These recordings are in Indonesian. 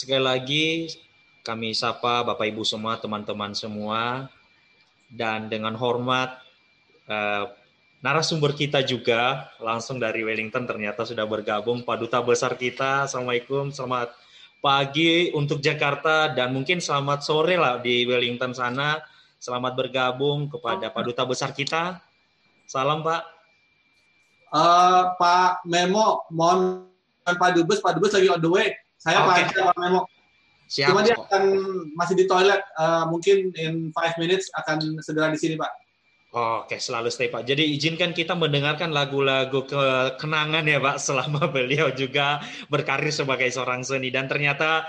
Sekali lagi kami sapa Bapak Ibu semua, teman-teman semua, dan dengan hormat eh, narasumber kita juga langsung dari Wellington ternyata sudah bergabung Pak Duta Besar kita. Assalamualaikum, selamat pagi untuk Jakarta dan mungkin selamat sore lah di Wellington sana. Selamat bergabung kepada Pak Duta Besar kita. Salam Pak. Uh, Pak Memo, mohon Pak Dubes, Pak Dubes lagi on the way. Saya okay. Pak Memo. Siap. Cuma dia akan masih di toilet, uh, mungkin in five minutes akan segera di sini, Pak. Oke, selalu stay Pak. Jadi izinkan kita mendengarkan lagu-lagu kenangan ya Pak selama beliau juga berkarir sebagai seorang seni dan ternyata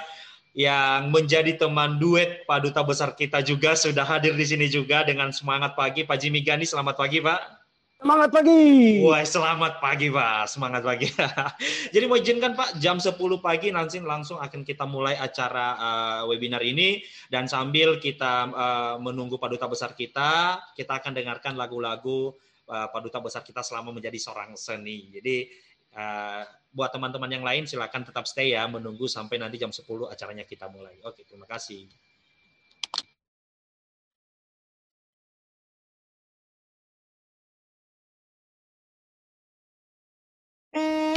yang menjadi teman duet Pak Duta Besar kita juga sudah hadir di sini juga dengan semangat pagi. Pak Jimmy Gani, selamat pagi Pak. Semangat pagi. Wah, selamat pagi, Pak. Semangat pagi. Jadi mau izinkan Pak, jam 10 pagi nanti langsung akan kita mulai acara uh, webinar ini dan sambil kita uh, menunggu Pak Duta Besar kita, kita akan dengarkan lagu-lagu uh, Pak Duta Besar kita selama menjadi seorang seni. Jadi uh, buat teman-teman yang lain silakan tetap stay ya menunggu sampai nanti jam 10 acaranya kita mulai. Oke, terima kasih. Mm.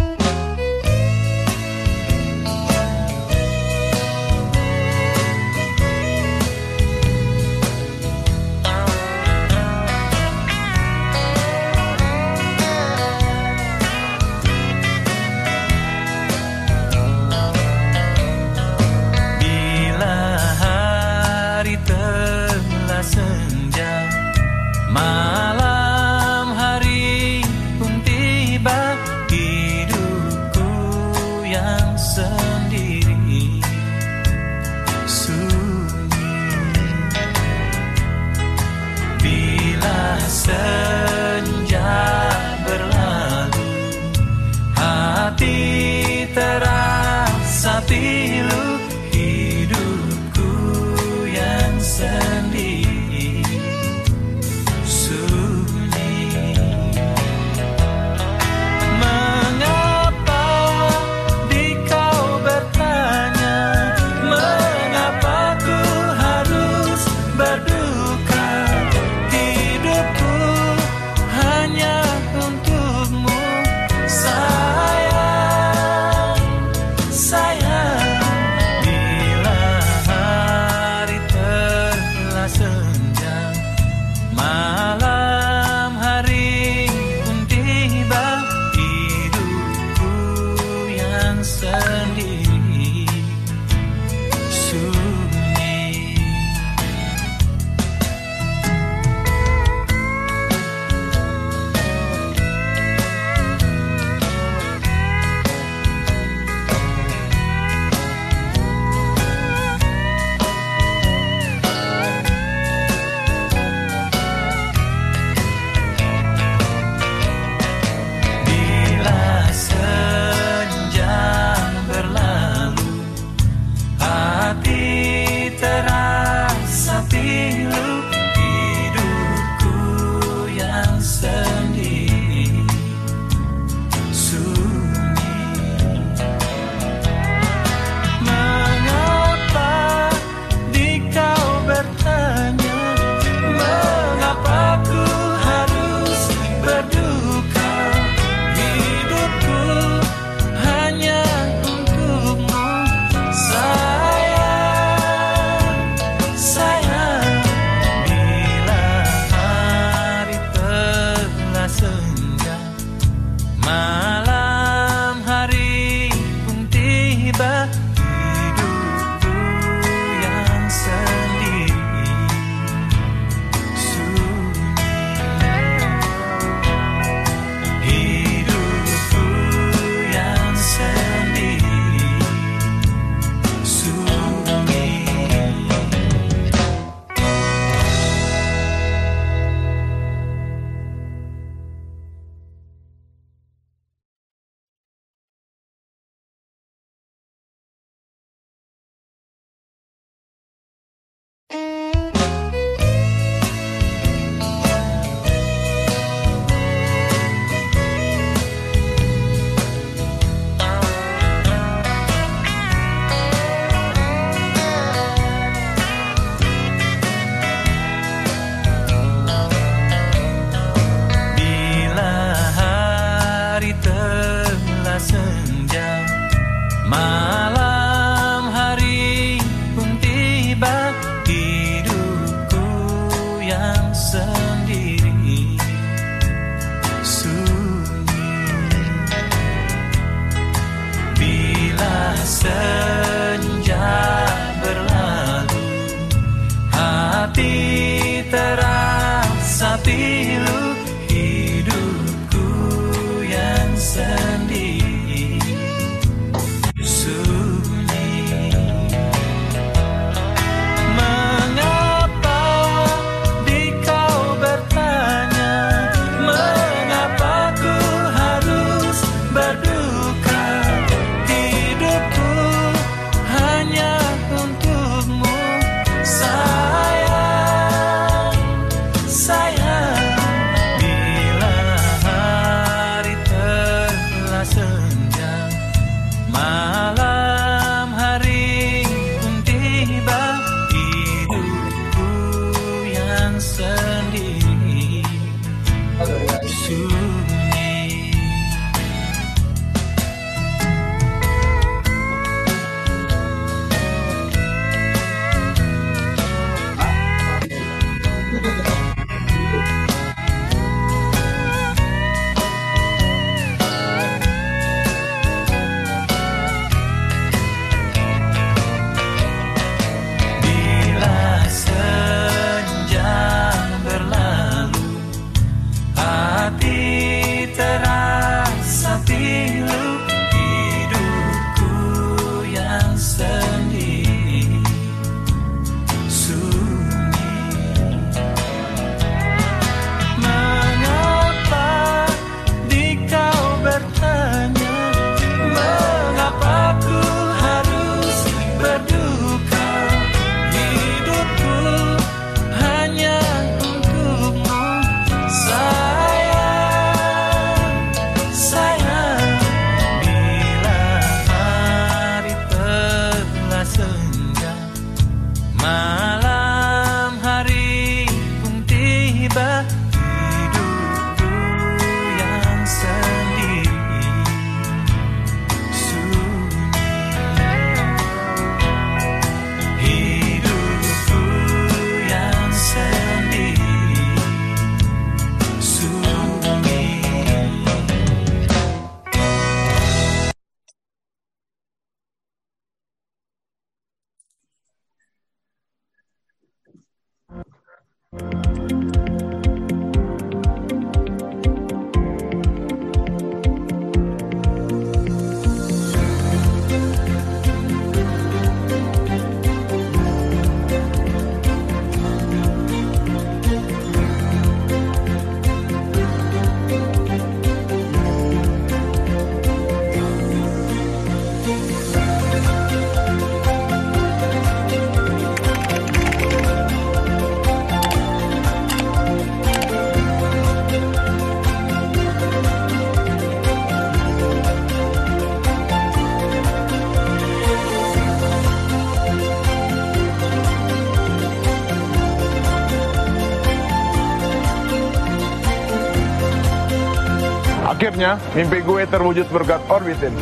Mimpi gue terwujud berkat Orbitin.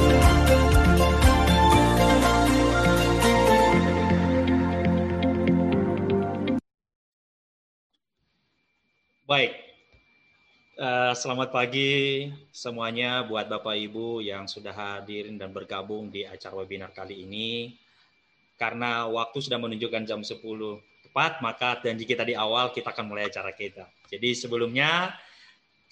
Baik, uh, selamat pagi semuanya buat Bapak Ibu yang sudah hadirin dan bergabung di acara webinar kali ini. Karena waktu sudah menunjukkan jam 10 tepat, maka janji kita di awal kita akan mulai acara kita. Jadi sebelumnya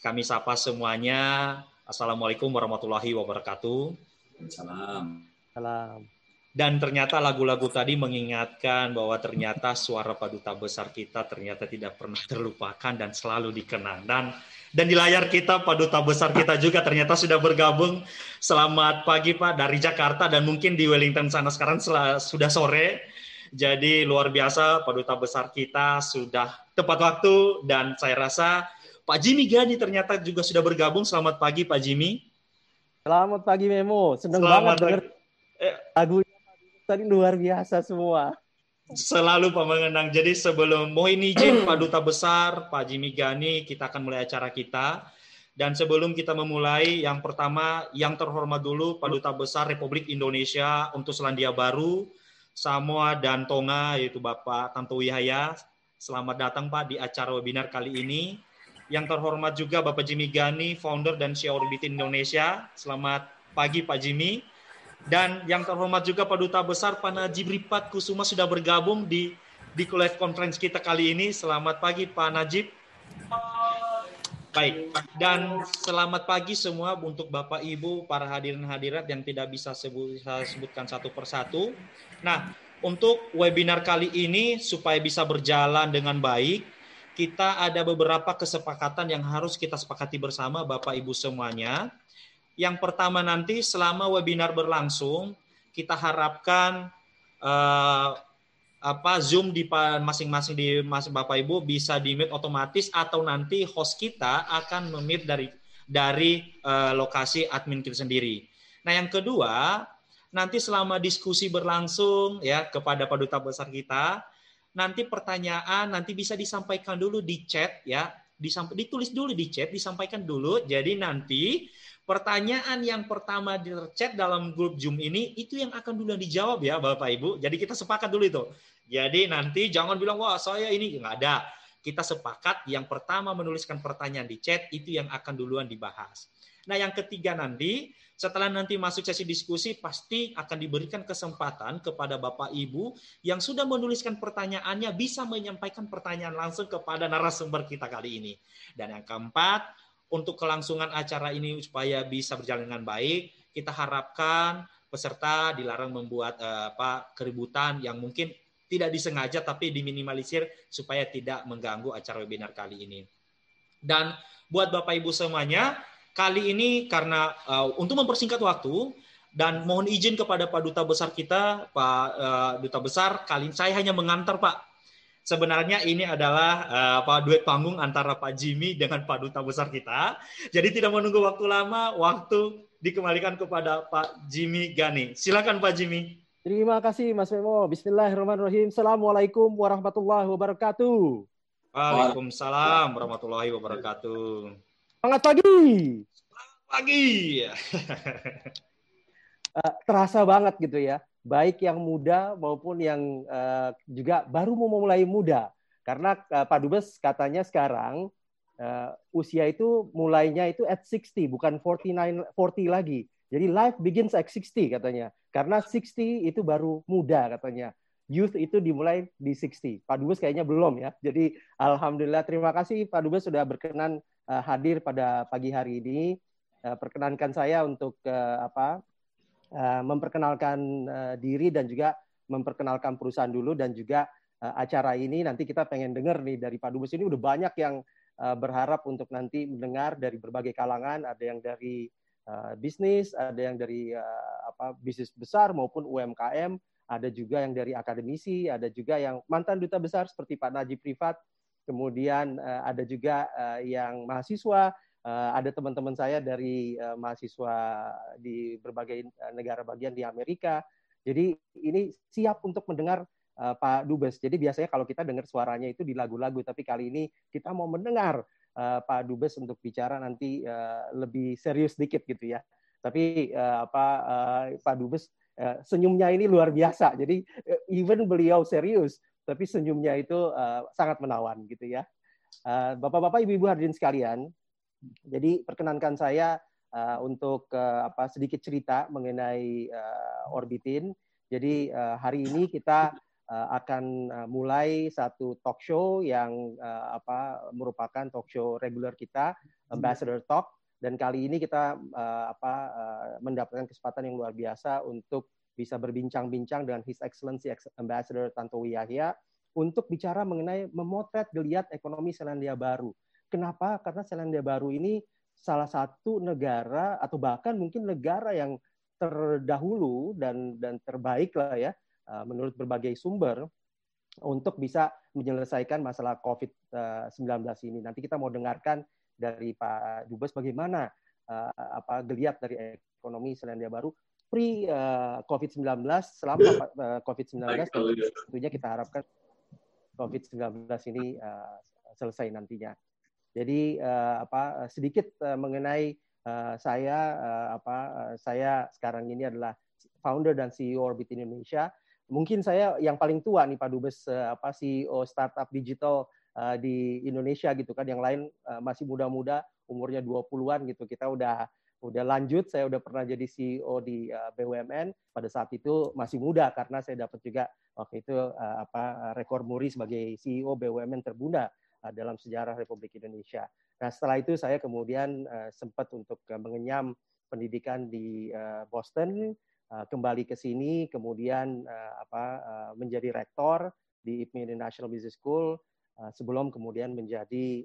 kami sapa semuanya. Assalamualaikum warahmatullahi wabarakatuh. Salam. Salam. Dan ternyata lagu-lagu tadi mengingatkan bahwa ternyata suara paduta besar kita ternyata tidak pernah terlupakan dan selalu dikenang. Dan dan di layar kita paduta besar kita juga ternyata sudah bergabung. Selamat pagi Pak dari Jakarta dan mungkin di Wellington sana sekarang sudah sore. Jadi luar biasa paduta besar kita sudah tepat waktu dan saya rasa Pak Jimmy Gani ternyata juga sudah bergabung. Selamat pagi Pak Jimmy. Selamat pagi Memo. Senang banget denger eh. lagu tadi luar biasa semua. Selalu Pak mengenang. Jadi sebelum mohon izin Pak Duta Besar, Pak Jimmy Gani, kita akan mulai acara kita. Dan sebelum kita memulai, yang pertama, yang terhormat dulu Pak Duta Besar Republik Indonesia untuk Selandia Baru, Samoa dan Tonga, yaitu Bapak Tanto Wihaya. Selamat datang Pak di acara webinar kali ini. Yang terhormat juga Bapak Jimmy Gani, founder dan CEO Orbit Indonesia. Selamat pagi Pak Jimmy. Dan yang terhormat juga Pak Duta Besar Pak Najib Ripat Kusuma sudah bergabung di di live conference kita kali ini. Selamat pagi Pak Najib. Baik, dan selamat pagi semua untuk Bapak Ibu, para hadirin hadirat yang tidak bisa sebut, saya sebutkan satu persatu. Nah, untuk webinar kali ini supaya bisa berjalan dengan baik, kita ada beberapa kesepakatan yang harus kita sepakati bersama Bapak Ibu semuanya. Yang pertama nanti selama webinar berlangsung, kita harapkan uh, apa Zoom di masing-masing di masing Bapak Ibu bisa di mute otomatis atau nanti host kita akan memute dari dari uh, lokasi admin kita sendiri. Nah, yang kedua, nanti selama diskusi berlangsung ya kepada paduta besar kita, nanti pertanyaan nanti bisa disampaikan dulu di chat ya, disamp ditulis dulu di chat, disampaikan dulu. Jadi nanti pertanyaan yang pertama di chat dalam grup Zoom ini itu yang akan dulu dijawab ya Bapak Ibu. Jadi kita sepakat dulu itu. Jadi nanti jangan bilang wah saya ini nggak ada. Kita sepakat yang pertama menuliskan pertanyaan di chat itu yang akan duluan dibahas. Nah, yang ketiga nanti setelah nanti masuk sesi diskusi, pasti akan diberikan kesempatan kepada Bapak Ibu yang sudah menuliskan pertanyaannya bisa menyampaikan pertanyaan langsung kepada narasumber kita kali ini. Dan yang keempat, untuk kelangsungan acara ini supaya bisa berjalan dengan baik, kita harapkan peserta dilarang membuat uh, apa keributan yang mungkin tidak disengaja tapi diminimalisir supaya tidak mengganggu acara webinar kali ini. Dan buat Bapak Ibu semuanya, Kali ini karena uh, untuk mempersingkat waktu dan mohon izin kepada Pak Duta Besar kita, Pak uh, Duta Besar, kali ini saya hanya mengantar Pak. Sebenarnya ini adalah uh, apa duet panggung antara Pak Jimmy dengan Pak Duta Besar kita. Jadi tidak menunggu waktu lama, waktu dikembalikan kepada Pak Jimmy Gani. Silakan Pak Jimmy. Terima kasih Mas Memo. Bismillahirrahmanirrahim. Assalamualaikum warahmatullahi wabarakatuh. Waalaikumsalam warahmatullahi wabarakatuh. Semangat pagi. Semangat pagi. uh, terasa banget gitu ya, baik yang muda maupun yang uh, juga baru mau mulai muda. Karena uh, Pak Dubes katanya sekarang uh, usia itu mulainya itu at 60 bukan 49 40 lagi. Jadi life begins at 60 katanya. Karena 60 itu baru muda katanya. Youth itu dimulai di 60. Pak Dubes kayaknya belum ya. Jadi alhamdulillah terima kasih Pak Dubes sudah berkenan uh, hadir pada pagi hari ini. Uh, perkenankan saya untuk uh, apa uh, memperkenalkan uh, diri dan juga memperkenalkan perusahaan dulu dan juga uh, acara ini. Nanti kita pengen dengar nih dari Pak Dubes. Ini udah banyak yang uh, berharap untuk nanti mendengar dari berbagai kalangan, ada yang dari uh, bisnis, ada yang dari uh, apa bisnis besar maupun UMKM, ada juga yang dari akademisi, ada juga yang mantan duta besar seperti Pak Najib Privat, kemudian uh, ada juga uh, yang mahasiswa, uh, ada teman-teman saya dari uh, mahasiswa di berbagai negara bagian di Amerika. Jadi ini siap untuk mendengar uh, Pak Dubes. Jadi biasanya kalau kita dengar suaranya itu di lagu-lagu, tapi kali ini kita mau mendengar uh, Pak Dubes untuk bicara nanti uh, lebih serius sedikit gitu ya. Tapi uh, apa uh, Pak Dubes uh, senyumnya ini luar biasa. Jadi even beliau serius, tapi senyumnya itu uh, sangat menawan gitu ya. Uh, Bapak-bapak, ibu-ibu hadirin sekalian, jadi perkenankan saya uh, untuk uh, apa sedikit cerita mengenai uh, Orbitin. Jadi uh, hari ini kita uh, akan uh, mulai satu talk show yang uh, apa merupakan talk show reguler kita, Ambassador Talk. Dan kali ini kita uh, apa uh, mendapatkan kesempatan yang luar biasa untuk bisa berbincang-bincang dengan His Excellency Ambassador Tantowi Yahya untuk bicara mengenai memotret geliat ekonomi Selandia Baru. Kenapa? Karena Selandia Baru ini salah satu negara atau bahkan mungkin negara yang terdahulu dan dan terbaik lah ya uh, menurut berbagai sumber untuk bisa menyelesaikan masalah COVID-19 ini. Nanti kita mau dengarkan dari Pak Dubes bagaimana uh, apa geliat dari ekonomi Selandia Baru pre uh, COVID-19 selama uh, COVID-19 tentunya kita harapkan COVID-19 ini uh, selesai nantinya. Jadi uh, apa sedikit uh, mengenai uh, saya uh, apa uh, saya sekarang ini adalah founder dan CEO Orbit Indonesia. mungkin saya yang paling tua nih Pak Dubes uh, apa CEO startup digital uh, di Indonesia gitu kan. Yang lain uh, masih muda-muda, umurnya 20-an gitu. Kita udah udah lanjut, saya udah pernah jadi CEO di uh, BUMN. Pada saat itu masih muda karena saya dapat juga waktu itu uh, apa rekor muri sebagai CEO BUMN termuda uh, dalam sejarah Republik Indonesia. Nah, setelah itu saya kemudian sempat untuk mengenyam pendidikan di Boston Eh, kembali ke sini, kemudian apa menjadi rektor di IPMI National Business School sebelum kemudian menjadi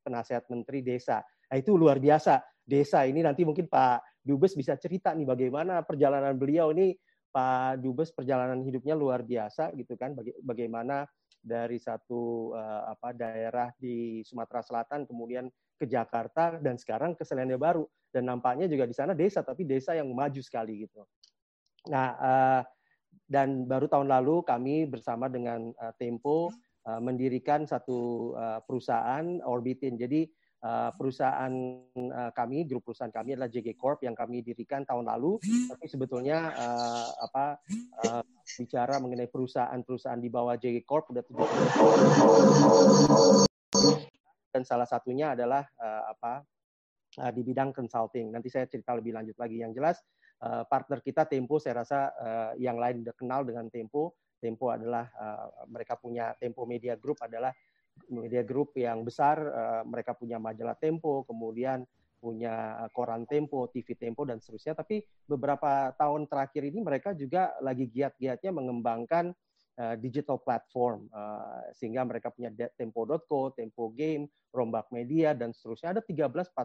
penasihat menteri desa. Nah, itu luar biasa. Desa ini nanti mungkin Pak Dubes bisa cerita nih bagaimana perjalanan beliau ini Pak Dubes perjalanan hidupnya luar biasa gitu kan Baga bagaimana dari satu uh, apa daerah di Sumatera Selatan kemudian ke Jakarta dan sekarang ke Selandia Baru dan nampaknya juga di sana desa tapi desa yang maju sekali gitu. Nah uh, dan baru tahun lalu kami bersama dengan uh, Tempo uh, mendirikan satu uh, perusahaan Orbitin. Jadi uh, perusahaan uh, kami, grup perusahaan kami adalah JG Corp yang kami dirikan tahun lalu. Tapi sebetulnya uh, apa uh, bicara mengenai perusahaan-perusahaan di bawah JG Corp sudah tujuh dan salah satunya adalah uh, apa uh, di bidang consulting. Nanti saya cerita lebih lanjut lagi. Yang jelas uh, partner kita Tempo, saya rasa uh, yang lain sudah kenal dengan Tempo. Tempo adalah uh, mereka punya Tempo Media Group adalah media group yang besar. Uh, mereka punya majalah Tempo, kemudian punya koran Tempo, TV Tempo dan seterusnya. Tapi beberapa tahun terakhir ini mereka juga lagi giat-giatnya mengembangkan uh, digital platform sehingga mereka punya tempo.co, Tempo Game, Rombak Media dan seterusnya. Ada 13 14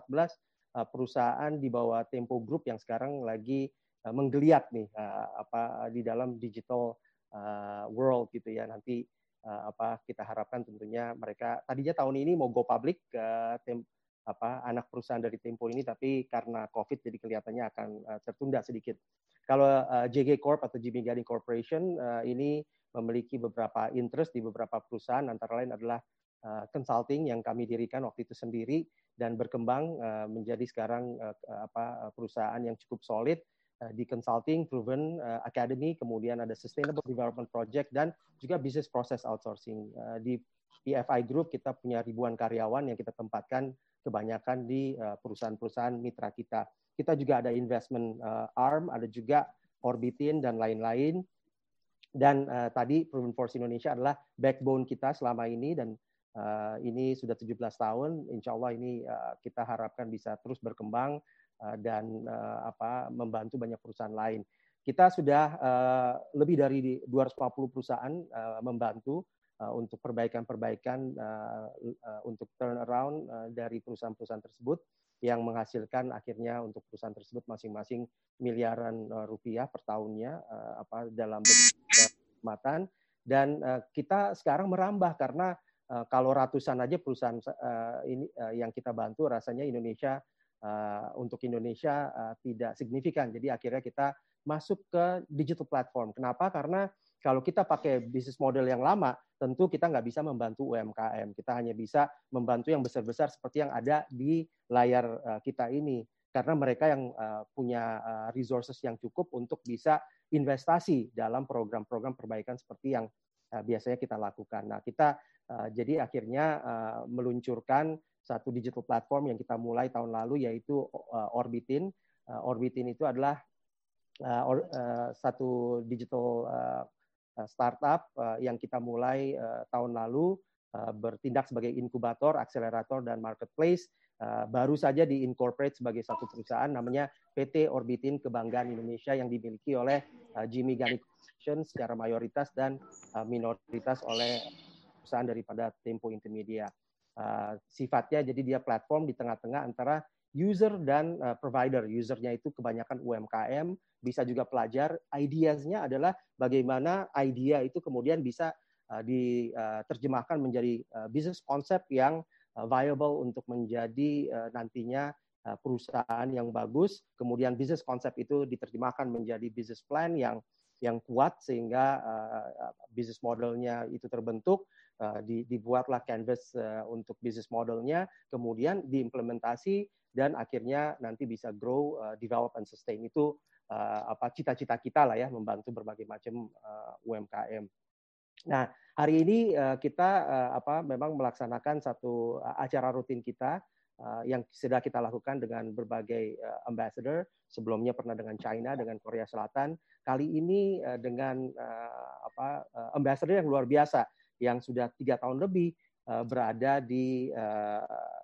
uh, perusahaan di bawah Tempo Group yang sekarang lagi menggeliat nih apa di dalam digital world gitu ya. Nanti uh, apa kita harapkan tentunya mereka tadinya tahun ini mau go public uh, tem, apa anak perusahaan dari Tempo ini tapi karena Covid jadi kelihatannya akan uh, tertunda sedikit. Kalau uh, JG Corp atau Jimmy Gading Corporation uh, ini memiliki beberapa interest di beberapa perusahaan antara lain adalah uh, consulting yang kami dirikan waktu itu sendiri dan berkembang uh, menjadi sekarang uh, apa perusahaan yang cukup solid di consulting proven uh, academy kemudian ada sustainable development project dan juga business process outsourcing uh, di PFI Group kita punya ribuan karyawan yang kita tempatkan kebanyakan di perusahaan-perusahaan mitra kita. Kita juga ada investment arm, ada juga Orbitin dan lain-lain dan uh, tadi Proven Force Indonesia adalah backbone kita selama ini dan uh, ini sudah 17 tahun. Insya Allah ini uh, kita harapkan bisa terus berkembang uh, dan uh, apa membantu banyak perusahaan lain. Kita sudah uh, lebih dari 250 perusahaan membantu untuk perbaikan-perbaikan untuk turnaround dari perusahaan-perusahaan tersebut yang menghasilkan akhirnya untuk perusahaan tersebut masing-masing miliaran rupiah per tahunnya apa dalam kenikmatan dan kita sekarang merambah karena kalau ratusan aja perusahaan ini yang kita bantu rasanya Indonesia uh, untuk Indonesia uh, tidak signifikan jadi akhirnya kita masuk ke digital platform kenapa karena kalau kita pakai bisnis model yang lama, tentu kita nggak bisa membantu UMKM. Kita hanya bisa membantu yang besar-besar seperti yang ada di layar uh, kita ini. Karena mereka yang punya resources yang cukup untuk bisa investasi dalam program-program perbaikan seperti yang biasanya kita lakukan. Nah, kita jadi akhirnya meluncurkan satu digital platform yang kita mulai tahun lalu yaitu uh, Orbitin. Uh, Orbitin itu adalah uh, satu digital Eh, startup eh, yang kita mulai eh, tahun lalu bertindak sebagai inkubator, akselerator, dan marketplace. Baru saja di incorporate sebagai satu perusahaan namanya PT Orbitin Kebanggaan Indonesia yang dimiliki oleh Jimmy Gani Corporation secara mayoritas dan minoritas oleh perusahaan daripada Tempo Intermedia. Sifatnya jadi dia platform di tengah-tengah antara user dan uh, provider. Usernya itu kebanyakan UMKM, bisa juga pelajar. Ideasnya adalah bagaimana idea itu kemudian bisa uh, diterjemahkan uh, menjadi uh, bisnis konsep yang uh, viable untuk menjadi uh, nantinya uh, perusahaan yang bagus. Kemudian bisnis konsep itu diterjemahkan menjadi bisnis plan yang yang kuat sehingga uh, bisnis modelnya itu terbentuk uh, dibuatlah canvas uh, untuk bisnis modelnya kemudian diimplementasi dan akhirnya nanti bisa grow, uh, develop, and sustain itu apa cita-cita kita lah ya membantu berbagai macam UMKM. Nah, hari ini kita apa memang melaksanakan satu acara rutin kita yang sudah kita lakukan dengan berbagai ambassador. Sebelumnya pernah dengan China, dengan Korea Selatan. Kali ini dengan apa ambassador yang luar biasa yang sudah tiga tahun lebih berada di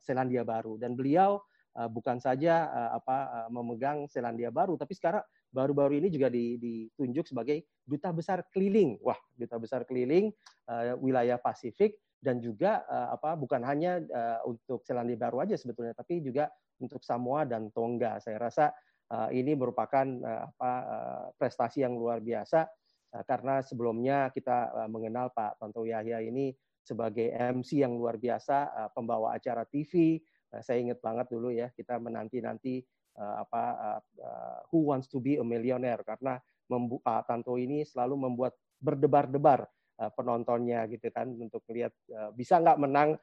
Selandia Baru dan beliau bukan saja apa memegang Selandia Baru, tapi sekarang baru-baru ini juga ditunjuk sebagai duta besar keliling. Wah, duta besar keliling wilayah Pasifik dan juga apa bukan hanya untuk Selandia Baru aja sebetulnya, tapi juga untuk Samoa dan Tonga. Saya rasa ini merupakan apa prestasi yang luar biasa karena sebelumnya kita uh, mengenal Pak Tonto Yahya ini sebagai MC yang luar biasa, uh, pembawa acara TV. Saya ingat banget dulu ya kita menanti-nanti apa Who Wants to be a Millionaire karena Pak Tanto ini selalu membuat berdebar-debar penontonnya gitu kan untuk lihat uh, bisa nggak menang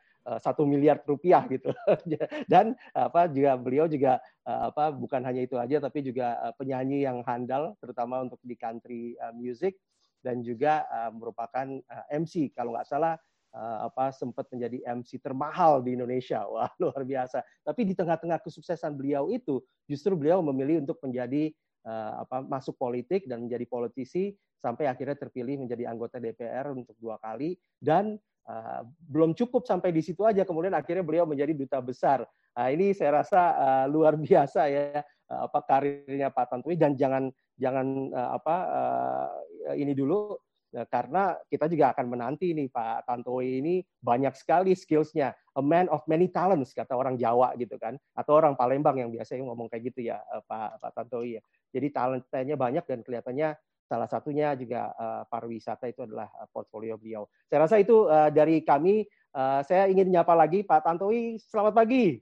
satu miliar rupiah gitu dan apa juga beliau juga uh, apa bukan hanya itu aja tapi juga uh, penyanyi yang handal terutama untuk di country music dan juga merupakan MC kalau nggak salah apa sempat menjadi MC termahal di Indonesia. Wah, luar biasa. Tapi di tengah-tengah kesuksesan beliau itu, justru beliau memilih untuk menjadi apa masuk politik dan menjadi politisi sampai akhirnya terpilih menjadi anggota DPR untuk dua kali dan uh, belum cukup sampai di situ aja kemudian akhirnya beliau menjadi duta besar. Nah, ini saya rasa uh, luar biasa ya uh, apa karirnya Pak Tantowi dan jangan jangan uh, apa uh, ini dulu Nah, karena kita juga akan menanti nih Pak Tantowi ini banyak sekali skillsnya, a man of many talents kata orang Jawa gitu kan, atau orang Palembang yang biasanya ngomong kayak gitu ya eh, Pak Pak Tantowi ya. Jadi talentanya banyak dan kelihatannya salah satunya juga uh, pariwisata itu adalah uh, portfolio beliau. Saya rasa itu uh, dari kami. Uh, saya ingin nyapa lagi Pak Tantowi. Selamat pagi.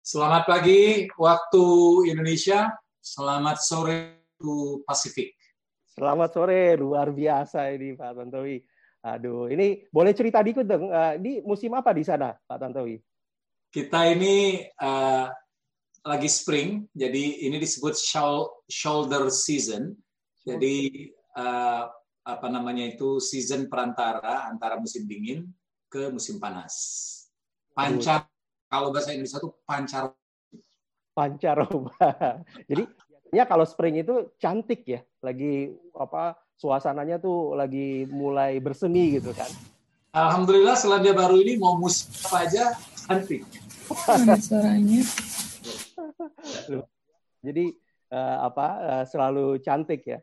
Selamat pagi waktu Indonesia. Selamat sore waktu Pasifik. Selamat sore, luar biasa ini Pak Tantowi. Aduh, ini boleh cerita dikit dong. Uh, ini musim apa di sana, Pak Tantowi? Kita ini uh, lagi spring, jadi ini disebut shoulder season. Jadi uh, apa namanya itu season perantara antara musim dingin ke musim panas. Pancar, kalau bahasa Indonesia itu pancar. Pancaroba. Jadi ya kalau spring itu cantik ya, lagi apa suasananya tuh lagi mulai bersemi gitu kan. Alhamdulillah Selandia Baru ini mau musim apa aja cantik. Mana suaranya? Jadi uh, apa uh, selalu cantik ya.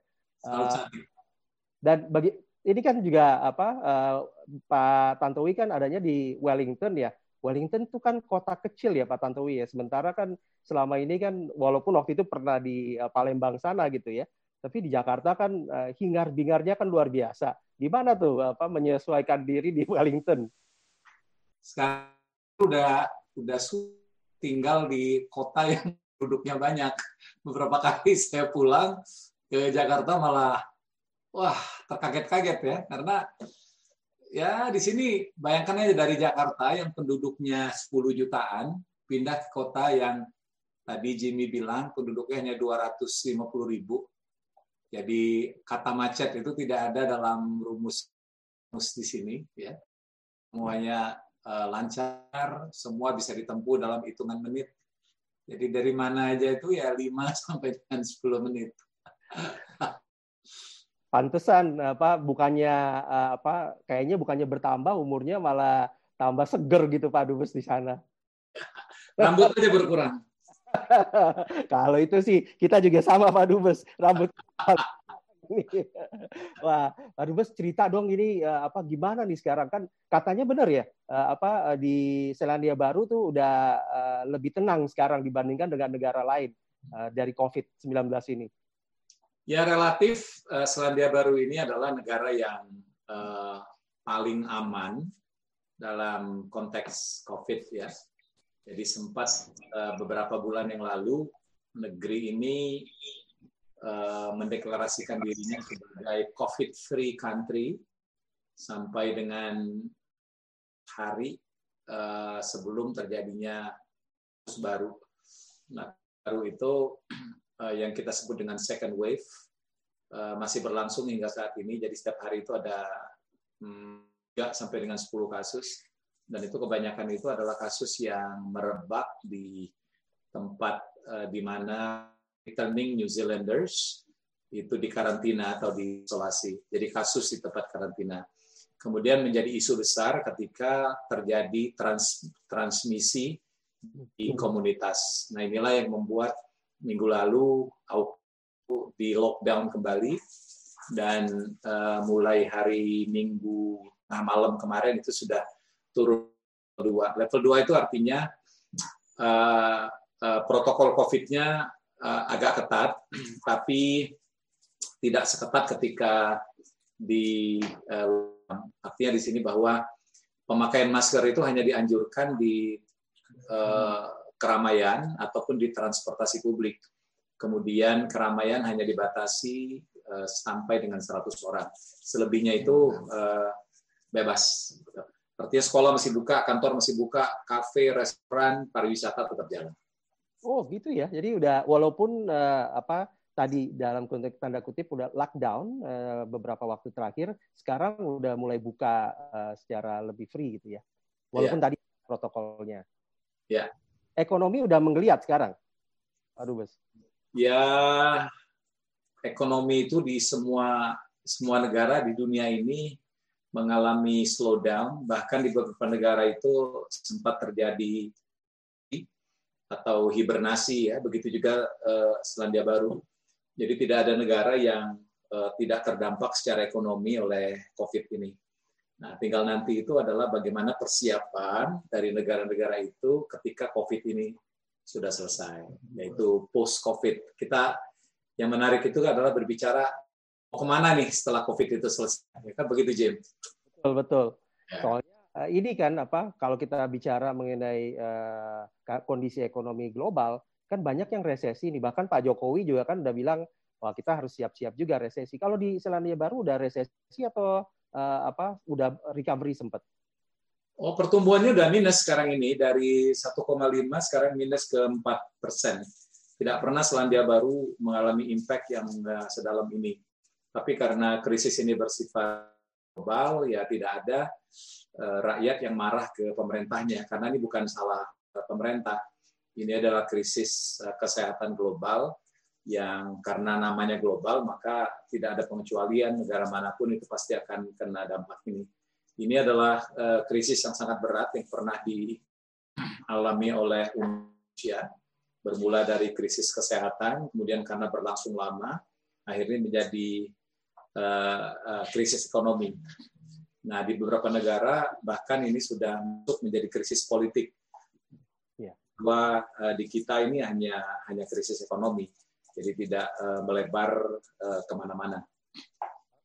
Selalu eh, dan bagi ini kan juga apa uh, Pak Tantowi kan adanya di Wellington ya. Wellington itu kan kota kecil ya Pak Tantowi ya. Sementara kan selama ini kan walaupun waktu itu pernah di uh, Palembang sana gitu ya, tapi di Jakarta kan uh, hingar-bingarnya kan luar biasa. Gimana tuh apa menyesuaikan diri di Wellington? Sekarang udah udah tinggal di kota yang duduknya banyak. Beberapa kali saya pulang ke Jakarta malah wah terkaget-kaget ya karena ya di sini bayangkan aja dari Jakarta yang penduduknya 10 jutaan pindah ke kota yang tadi Jimmy bilang penduduknya hanya 250 ribu. Jadi kata macet itu tidak ada dalam rumus rumus di sini ya. Semuanya uh, lancar, semua bisa ditempuh dalam hitungan menit. Jadi dari mana aja itu ya 5 sampai dengan 10 menit. Pantesan apa bukannya eh, apa kayaknya bukannya bertambah umurnya malah tambah seger gitu Pak Dubes di sana. Rambut aja berkurang. Kalau itu sih kita juga sama Pak Dubes, rambut Wah, Pak Dubes cerita dong ini eh, apa gimana nih sekarang kan katanya benar ya eh, apa di Selandia Baru tuh udah lebih tenang sekarang dibandingkan dengan negara lain dari COVID-19 ini. Ya relatif uh, Selandia Baru ini adalah negara yang uh, paling aman dalam konteks COVID ya. Jadi sempat uh, beberapa bulan yang lalu negeri ini mendeklarasikan dirinya sebagai COVID-free country sampai dengan hari sebelum terjadinya baru. Nah, baru itu yang kita sebut dengan second wave masih berlangsung hingga saat ini. Jadi setiap hari itu ada hmm, 3 sampai dengan 10 kasus dan itu kebanyakan itu adalah kasus yang merebak di tempat uh, di mana returning New Zealanders itu di karantina atau di isolasi. Jadi kasus di tempat karantina. Kemudian menjadi isu besar ketika terjadi trans, transmisi di komunitas. Nah inilah yang membuat minggu lalu di lockdown kembali dan uh, mulai hari Minggu nah malam kemarin itu sudah turun dua. Level dua itu artinya uh, uh, protokol COVID-nya uh, agak ketat, tapi tidak seketat ketika di uh, artinya di sini bahwa pemakaian masker itu hanya dianjurkan di uh, keramaian ataupun di transportasi publik. Kemudian keramaian hanya dibatasi uh, sampai dengan 100 orang. Selebihnya itu uh, bebas. Artinya sekolah masih buka, kantor masih buka, kafe, restoran, pariwisata tetap jalan. Oh gitu ya. Jadi udah walaupun uh, apa tadi dalam konteks tanda kutip udah lockdown uh, beberapa waktu terakhir, sekarang udah mulai buka uh, secara lebih free gitu ya. Walaupun yeah. tadi protokolnya. Ya. Yeah. Ekonomi udah menggeliat sekarang. Aduh, Bos. Ya, ekonomi itu di semua semua negara di dunia ini mengalami slowdown, bahkan di beberapa negara itu sempat terjadi atau hibernasi ya, begitu juga uh, Selandia Baru. Jadi tidak ada negara yang uh, tidak terdampak secara ekonomi oleh COVID ini. Nah, tinggal nanti itu adalah bagaimana persiapan dari negara-negara itu ketika COVID ini sudah selesai, yaitu post COVID. Kita yang menarik itu adalah berbicara mau ke mana nih setelah COVID itu selesai? Ya kan begitu, Jim? Betul betul. Ya. Soalnya uh, ini kan apa? Kalau kita bicara mengenai uh, kondisi ekonomi global, kan banyak yang resesi nih. Bahkan Pak Jokowi juga kan udah bilang, wah kita harus siap-siap juga resesi. Kalau di Selandia Baru udah resesi atau uh, apa? Udah recovery sempat? Oh, pertumbuhannya udah minus sekarang ini dari 1,5 sekarang minus ke 4 persen. Tidak pernah Selandia Baru mengalami impact yang sedalam ini. Tapi karena krisis ini bersifat global, ya tidak ada uh, rakyat yang marah ke pemerintahnya, karena ini bukan salah pemerintah. Ini adalah krisis kesehatan global yang karena namanya global, maka tidak ada pengecualian negara mana pun itu pasti akan kena dampak ini. Ini adalah uh, krisis yang sangat berat yang pernah dialami oleh Indonesia, bermula dari krisis kesehatan, kemudian karena berlangsung lama, akhirnya menjadi uh, uh, krisis ekonomi. Nah, di beberapa negara bahkan ini sudah masuk menjadi krisis politik. Ya. Bahwa uh, di kita ini hanya hanya krisis ekonomi, jadi tidak uh, melebar uh, ke mana-mana.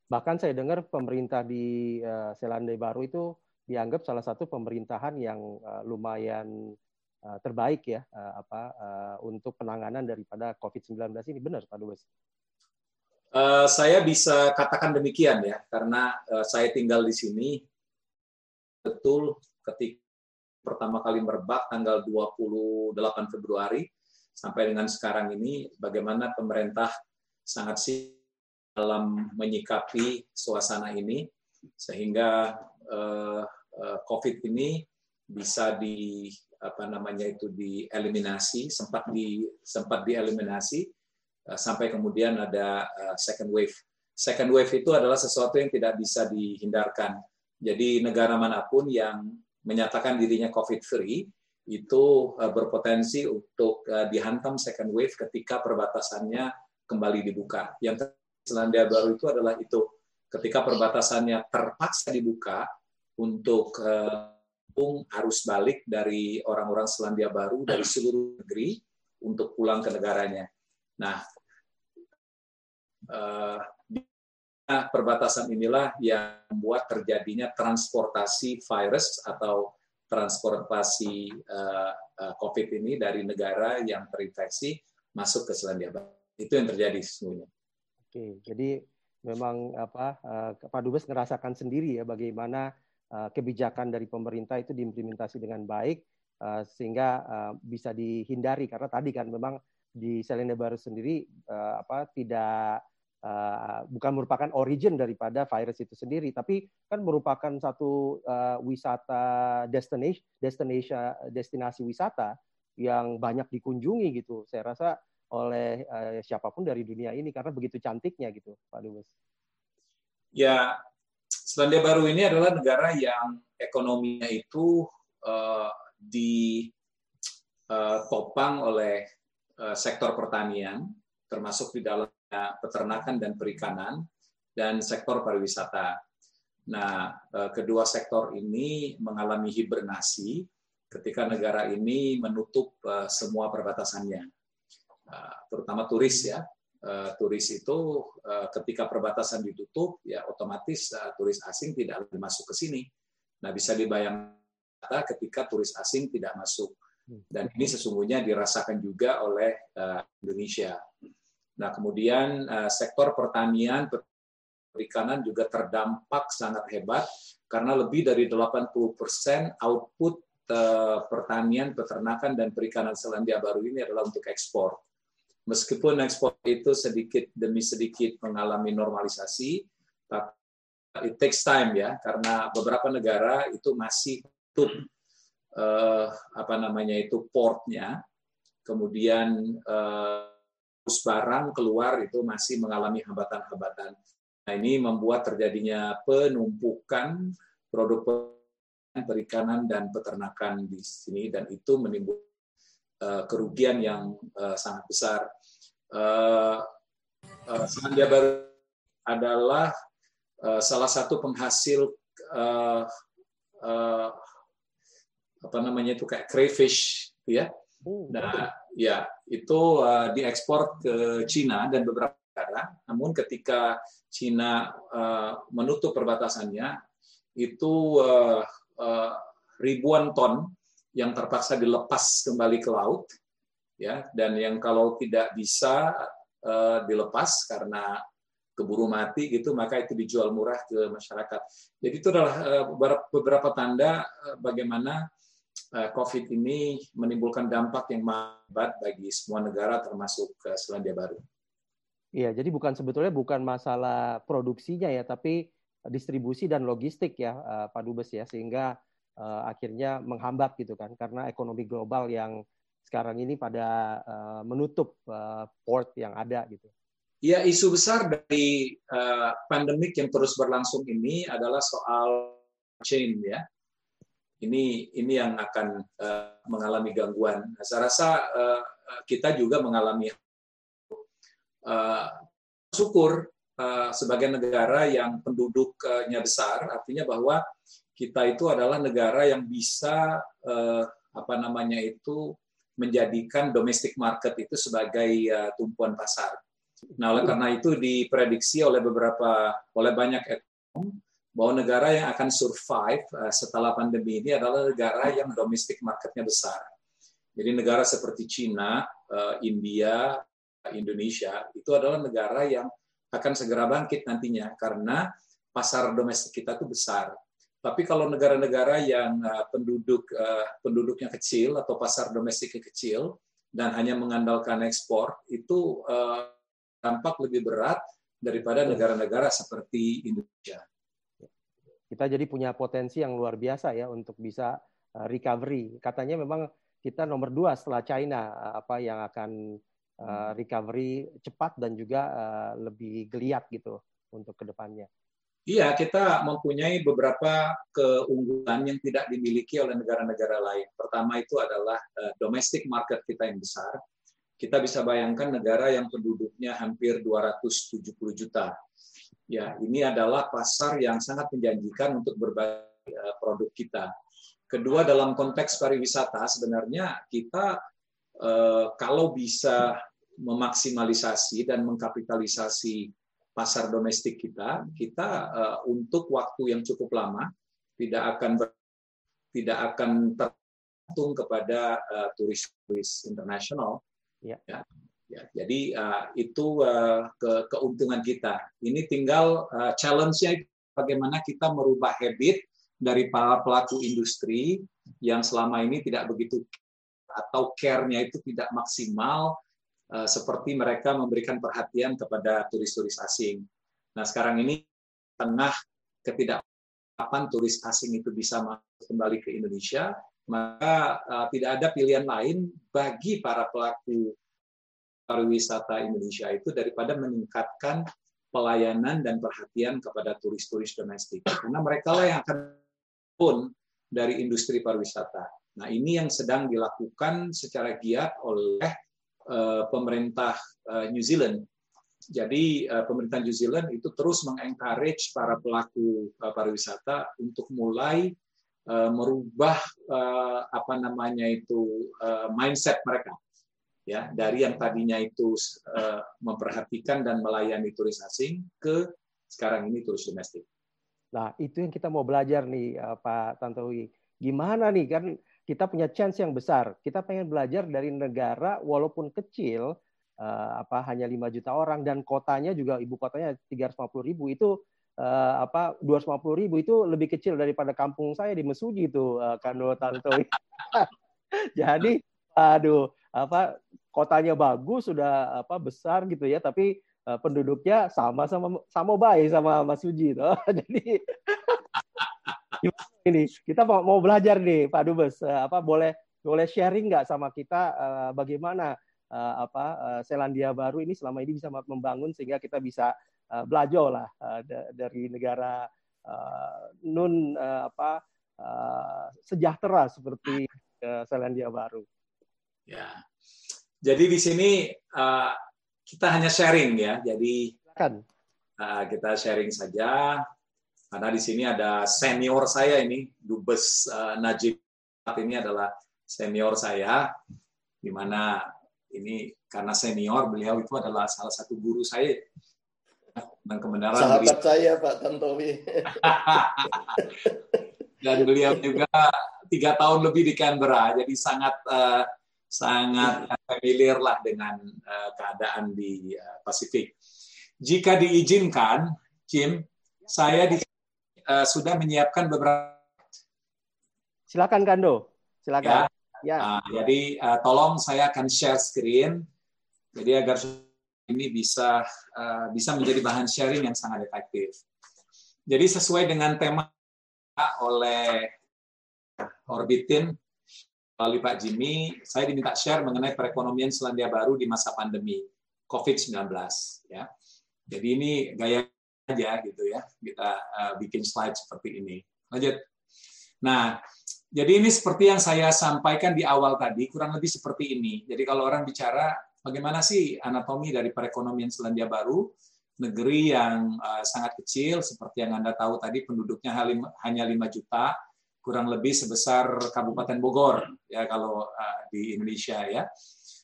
Bahkan saya dengar pemerintah di uh, Selandia Baru itu dianggap salah satu pemerintahan yang uh, lumayan uh, terbaik ya uh, apa uh, untuk penanganan daripada COVID-19 ini benar Pak Dubes? Uh, saya bisa katakan demikian ya, karena uh, saya tinggal di sini betul ketika pertama kali merebak tanggal 28 Februari sampai dengan sekarang ini bagaimana pemerintah sangat sih dalam menyikapi suasana ini sehingga uh, uh, COVID ini bisa di apa namanya itu dieliminasi sempat di sempat dieliminasi Eh, sampai kemudian ada eh, second wave. Second wave itu adalah sesuatu yang tidak bisa dihindarkan. Jadi negara mana pun yang menyatakan dirinya COVID free itu eh, berpotensi untuk dihantam second wave ketika perbatasannya kembali dibuka. Yang Selandia Baru itu adalah itu ketika perbatasannya terpaksa dibuka untuk arus balik dari orang-orang Selandia Baru dari seluruh negeri untuk pulang ke negaranya. Nah, uh, perbatasan inilah yang membuat terjadinya transportasi virus atau transportasi uh, COVID ini dari negara yang terinfeksi masuk ke Selandia Baru. Itu yang terjadi sesungguhnya. Oke, jadi memang apa uh, Pak Dubes merasakan sendiri ya bagaimana uh, kebijakan dari pemerintah itu diimplementasi dengan baik uh, sehingga uh, bisa dihindari karena tadi kan memang di Selandia Baru sendiri uh, apa tidak uh, bukan merupakan origin daripada virus itu sendiri, tapi kan merupakan satu uh, wisata destination destination destinasi wisata yang banyak dikunjungi gitu. Saya rasa oleh uh, siapa pun dari dunia ini karena begitu cantiknya gitu, Pak Dubes. Ya, Selandia Baru ini adalah negara yang ekonominya itu uh, ditopang oleh sektor pertanian, termasuk di dalamnya peternakan dan perikanan, dan sektor pariwisata. Nah, uh, kedua sektor ini mengalami hibernasi ketika negara ini menutup uh, semua perbatasannya, uh, terutama turis ya turis itu ketika perbatasan ditutup, ya otomatis turis asing tidak lagi masuk ke sini. Nah, bisa dibayangkan ketika turis asing tidak masuk. Dan ini sesungguhnya dirasakan juga oleh Indonesia. Nah, kemudian uh, sektor pertanian, perikanan juga terdampak sangat hebat karena lebih dari 80% output uh, pertanian, peternakan, dan perikanan Selandia Baru ini adalah untuk ekspor. Meskipun ekspor itu sedikit demi sedikit mengalami normalisasi, tapi it takes time ya, karena beberapa negara itu masih tutup eh, apa namanya itu portnya, kemudian eh, barang keluar itu masih mengalami hambatan-hambatan. Nah ini membuat terjadinya penumpukan produk perikanan dan peternakan di sini dan itu menimbulkan Eh, kerugian yang uh, sangat besar. Uh, uh, Selandia Baru adalah salah satu penghasil apa namanya itu kayak crayfish, ya. Oh, nah, ya itu uh, diekspor ke Cina dan beberapa negara. Namun ketika Cina uh, menutup perbatasannya, itu uh, uh, ribuan ton yang terpaksa dilepas kembali ke laut ya dan yang kalau tidak bisa uh, dilepas karena keburu mati gitu maka itu dijual murah ke masyarakat. Jadi itu adalah beberapa tanda bagaimana COVID ini menimbulkan dampak yang hebat bagi semua negara termasuk uh, Selandia Baru. Iya, jadi bukan sebetulnya bukan masalah produksinya ya, tapi distribusi dan logistik ya, Pak Dubes ya, sehingga uh, akhirnya menghambat gitu kan karena ekonomi global yang sekarang ini pada uh, menutup uh, port yang ada gitu. Ya isu besar dari uh, pandemik yang terus berlangsung ini adalah soal chain ya. Ini ini yang akan uh, mengalami gangguan. Nah, saya rasa uh, kita juga mengalami uh, syukur uh, sebagai negara yang penduduknya besar, artinya bahwa kita itu adalah negara yang bisa eh, apa namanya itu menjadikan domestic market itu sebagai uh, tumpuan pasar. Nah, oleh karena itu diprediksi oleh beberapa oleh banyak ekonom bahwa negara yang akan survive uh, setelah pandemi ini adalah negara yang domestic marketnya besar. Jadi negara seperti Cina, uh, India, Indonesia itu adalah negara yang akan segera bangkit nantinya karena pasar domestik kita itu besar. Tapi kalau negara-negara yang uh, penduduk penduduknya kecil atau pasar domestiknya kecil dan hanya mengandalkan ekspor, itu tampak lebih berat daripada negara-negara seperti Indonesia. Kita jadi punya potensi yang luar biasa ya untuk bisa recovery. Katanya memang kita nomor dua setelah China apa yang akan recovery cepat dan juga lebih geliat gitu untuk ke depannya. Iya, kita mempunyai beberapa keunggulan yang tidak dimiliki oleh negara-negara lain. Pertama itu adalah domestic market kita yang besar. Kita bisa bayangkan negara yang penduduknya hampir 270 juta. Ya, ini adalah pasar yang sangat menjanjikan untuk berbagai uh, produk kita. Kedua, dalam konteks pariwisata, sebenarnya kita uh, kalau bisa memaksimalisasi dan mengkapitalisasi pasar domestik kita, kita uh, untuk waktu yang cukup lama tidak akan ber, tidak akan tergantung kepada uh, turis-turis internasional. Ya. Ya, ya, jadi uh, itu uh, ke, keuntungan kita. Ini tinggal uh, challenge-nya bagaimana kita merubah habit dari para pelaku industri yang selama ini tidak begitu atau care-nya itu tidak maksimal uh, seperti mereka memberikan perhatian kepada turis-turis asing. Nah, sekarang ini tengah ketidakpapan turis asing itu bisa masuk kembali ke Indonesia, maka uh, tidak ada pilihan lain bagi para pelaku pariwisata Indonesia itu daripada meningkatkan pelayanan dan perhatian kepada turis-turis domestik karena mereka lah yang akan pun dari industri pariwisata. Nah, ini yang sedang dilakukan secara giat oleh uh, pemerintah uh, New Zealand. Jadi uh, pemerintah New Zealand itu terus mengencourage para pelaku pariwisata untuk mulai merubah apa namanya itu mindset mereka ya dari yang tadinya itu uh, memperhatikan dan melayani turis asing ke sekarang ini turis domestik. Nah, itu yang kita mau belajar nih uh, Pak Tantowi. Gimana nih kan kita punya chance yang besar. Kita pengen belajar dari negara walaupun kecil uh, apa hanya 5 juta orang dan kotanya juga ibu kotanya 350 ribu itu uh, apa 250 ribu itu lebih kecil daripada kampung saya di Mesuji itu uh, Tantowi. Jadi aduh apa kotanya bagus sudah apa besar gitu ya tapi uh, penduduknya sama sama sama baik sama Mas Suji tuh. Jadi ini kita mau, mau belajar nih Pak Dubes uh, apa boleh boleh sharing nggak sama kita uh, bagaimana uh, apa uh, Selandia Baru ini selama ini bisa membangun sehingga kita bisa uh, belajar lah uh, dari negara uh, nun uh, apa uh, sejahtera seperti uh, Selandia Baru. Ya. Jadi di sini uh, kita hanya sharing ya. Jadi kan uh, kita sharing saja. Karena di sini ada senior saya ini Dubes uh, Najib. Ini adalah senior saya. Di mana ini karena senior beliau itu adalah salah satu guru saya. Dan kebenaran sahabat beliau. saya Pak Tantowi. Dan beliau juga tiga tahun lebih di Canberra. Jadi sangat uh, sangat familiar lah dengan uh, keadaan di uh, Pasifik. Jika diizinkan, Jim, saya di, uh, sudah menyiapkan beberapa. Silakan Kando, silakan. Ya. ya. Uh, jadi uh, tolong saya akan share screen, jadi agar ini bisa uh, bisa menjadi bahan sharing yang sangat efektif. Jadi sesuai dengan tema oleh Orbitin melalui Pak Jimmy, saya diminta share mengenai perekonomian Selandia Baru di masa pandemi COVID-19. Ya. Jadi ini gaya aja gitu ya, kita uh, bikin slide seperti ini. Lanjut. Nah, jadi ini seperti yang saya sampaikan di awal tadi, kurang lebih seperti ini. Jadi kalau orang bicara bagaimana sih anatomi dari perekonomian Selandia Baru, negeri yang uh, sangat kecil, seperti yang Anda tahu tadi penduduknya hanya 5 juta, kurang lebih sebesar Kabupaten Bogor ya kalau uh, di Indonesia ya.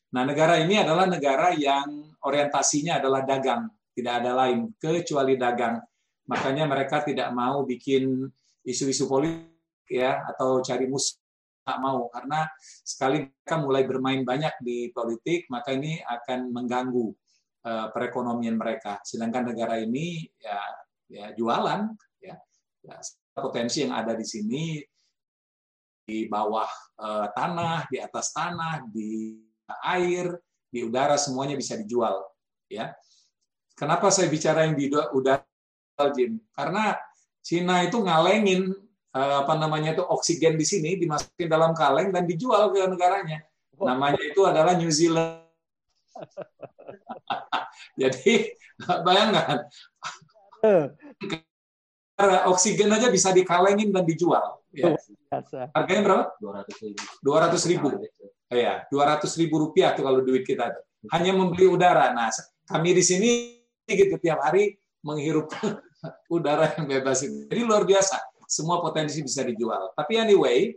Nah, negara ini adalah negara yang orientasinya adalah dagang, tidak ada lain kecuali dagang. Makanya mereka tidak mau bikin isu-isu politik ya atau cari musuh tak mau karena sekali mereka mulai bermain banyak di politik maka ini akan mengganggu uh, perekonomian mereka. Sedangkan negara ini ya ya jualan ya, ya potensi yang ada di sini di bawah uh, tanah, di atas tanah, di air, di udara semuanya bisa dijual, ya. Kenapa saya bicara yang di udara, Jim? Karena Cina itu ngalengin uh, apa namanya itu oksigen di sini dimasukin dalam kaleng dan dijual ke negaranya. Namanya itu adalah New Zealand. Jadi bayangkan eh oksigen aja bisa dikalengin dan dijual. Ya. Harganya berapa? Dua ratus ribu. Iya, dua ratus ribu rupiah tuh kalau duit kita. Hanya membeli udara. Nah, kami di sini gitu tiap hari menghirup udara yang bebas ini. Jadi luar biasa. Semua potensi bisa dijual. Tapi anyway,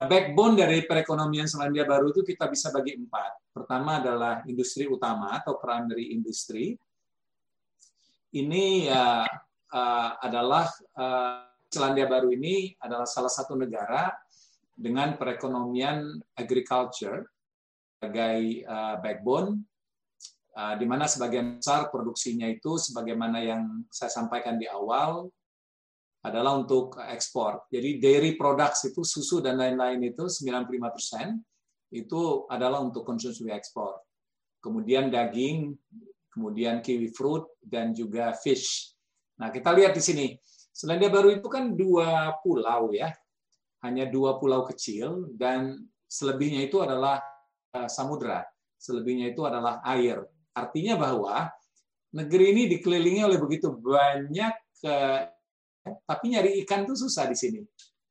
backbone dari perekonomian Selandia Baru itu kita bisa bagi empat. Pertama adalah industri utama atau primary industry. Ini ya uh, adalah uh, Selandia Baru ini adalah salah satu negara dengan perekonomian agriculture sebagai uh, backbone, uh, di mana sebagian besar produksinya itu, sebagaimana yang saya sampaikan di awal, adalah untuk ekspor. Jadi dairy products itu susu dan lain-lain itu 95% itu adalah untuk konsumsi ekspor. kemudian daging, kemudian kiwi fruit, dan juga fish. Nah, kita lihat di sini. Selandia Baru itu kan dua pulau ya, hanya dua pulau kecil, dan selebihnya itu adalah eh, samudra, selebihnya itu adalah air. Artinya bahwa negeri ini dikelilingi oleh begitu banyak, eh, tapi nyari ikan itu susah di sini.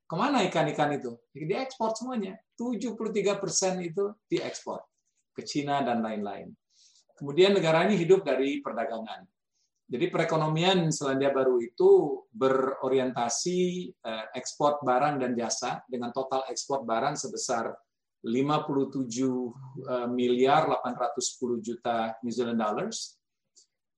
Ke mana ikan-ikan itu? Diekspor semuanya. 73 persen itu diekspor ke Cina dan lain-lain. Kemudian negara ini hidup dari perdagangan. Jadi perekonomian Selandia Baru itu berorientasi eh, ekspor barang dan jasa dengan total ekspor barang sebesar 57 eh, miliar 810 juta New Zealand dollars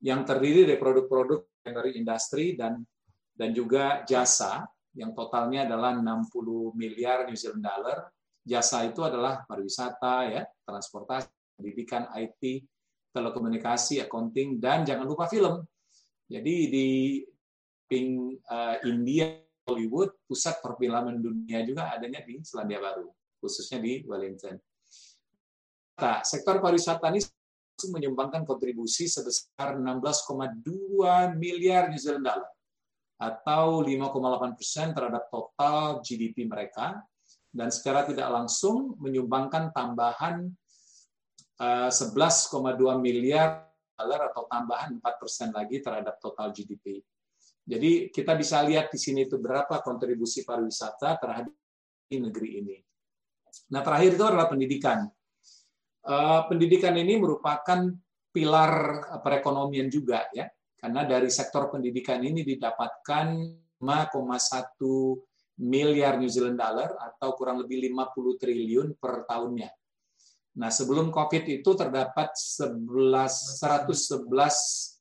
yang terdiri dari produk-produk dari industri dan dan juga jasa yang totalnya adalah 60 miliar New Zealand dollar. Jasa itu adalah pariwisata ya, transportasi, pendidikan, IT, telekomunikasi, accounting dan jangan lupa film jadi di Ping uh, India Hollywood pusat perfilman dunia juga adanya di Selandia Baru, khususnya di Wellington. Nah, sektor pariwisata ini menyumbangkan kontribusi sebesar 16,2 miliar New Zealand dollar atau 5,8 persen terhadap total GDP mereka dan secara tidak langsung menyumbangkan tambahan 11,2 eh, miliar dolar atau tambahan 4% lagi terhadap total GDP. Jadi kita bisa lihat di sini itu berapa kontribusi pariwisata terhadap negeri ini. Nah terakhir itu adalah pendidikan. Eh, pendidikan ini merupakan pilar perekonomian juga ya, karena dari sektor pendidikan ini didapatkan 5,1 miliar New Zealand dollar atau kurang lebih 50 triliun per tahunnya. Nah, sebelum COVID itu terdapat 11 111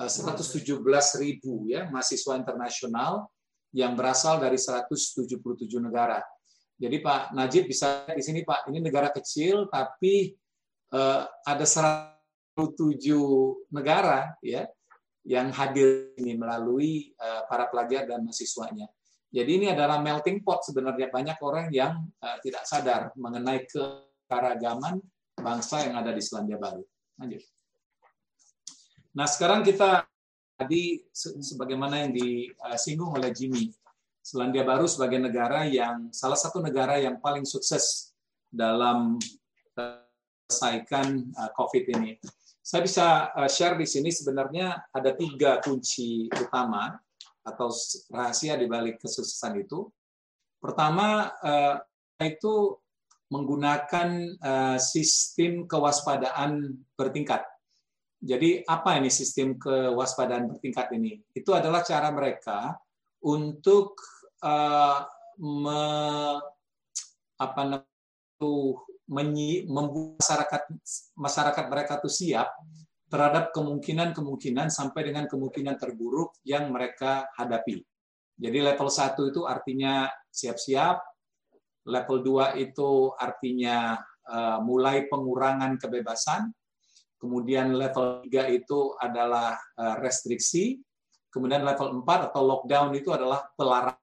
117 ribu ya mahasiswa internasional yang berasal dari 177 negara. Jadi Pak Najib bisa di sini Pak, ini negara kecil tapi uh, ada 107 negara ya yang hadir ini melalui uh, para pelajar dan mahasiswanya. Jadi ini adalah melting pot sebenarnya banyak orang yang uh, tidak sadar mengenai ke keanekaragaman bangsa yang ada di Selandia Baru. Lanjut. Nah, sekarang kita tadi sebagaimana yang disinggung oleh Jimmy, Selandia Baru sebagai negara yang salah satu negara yang paling sukses dalam selesaikan uh, COVID ini. Saya bisa uh, share di sini sebenarnya ada tiga kunci utama atau rahasia di balik kesuksesan itu. Pertama uh, itu menggunakan uh, sistem kewaspadaan bertingkat. Jadi apa ini sistem kewaspadaan bertingkat ini? Itu adalah cara mereka untuk uh, membuat masyarakat masyarakat mereka itu siap terhadap kemungkinan-kemungkinan sampai dengan kemungkinan terburuk yang mereka hadapi. Jadi level 1 itu artinya siap-siap, Level 2 itu artinya uh, mulai pengurangan kebebasan. Kemudian level 3 itu adalah uh, restriksi. Kemudian level 4 atau lockdown itu adalah pelarangan.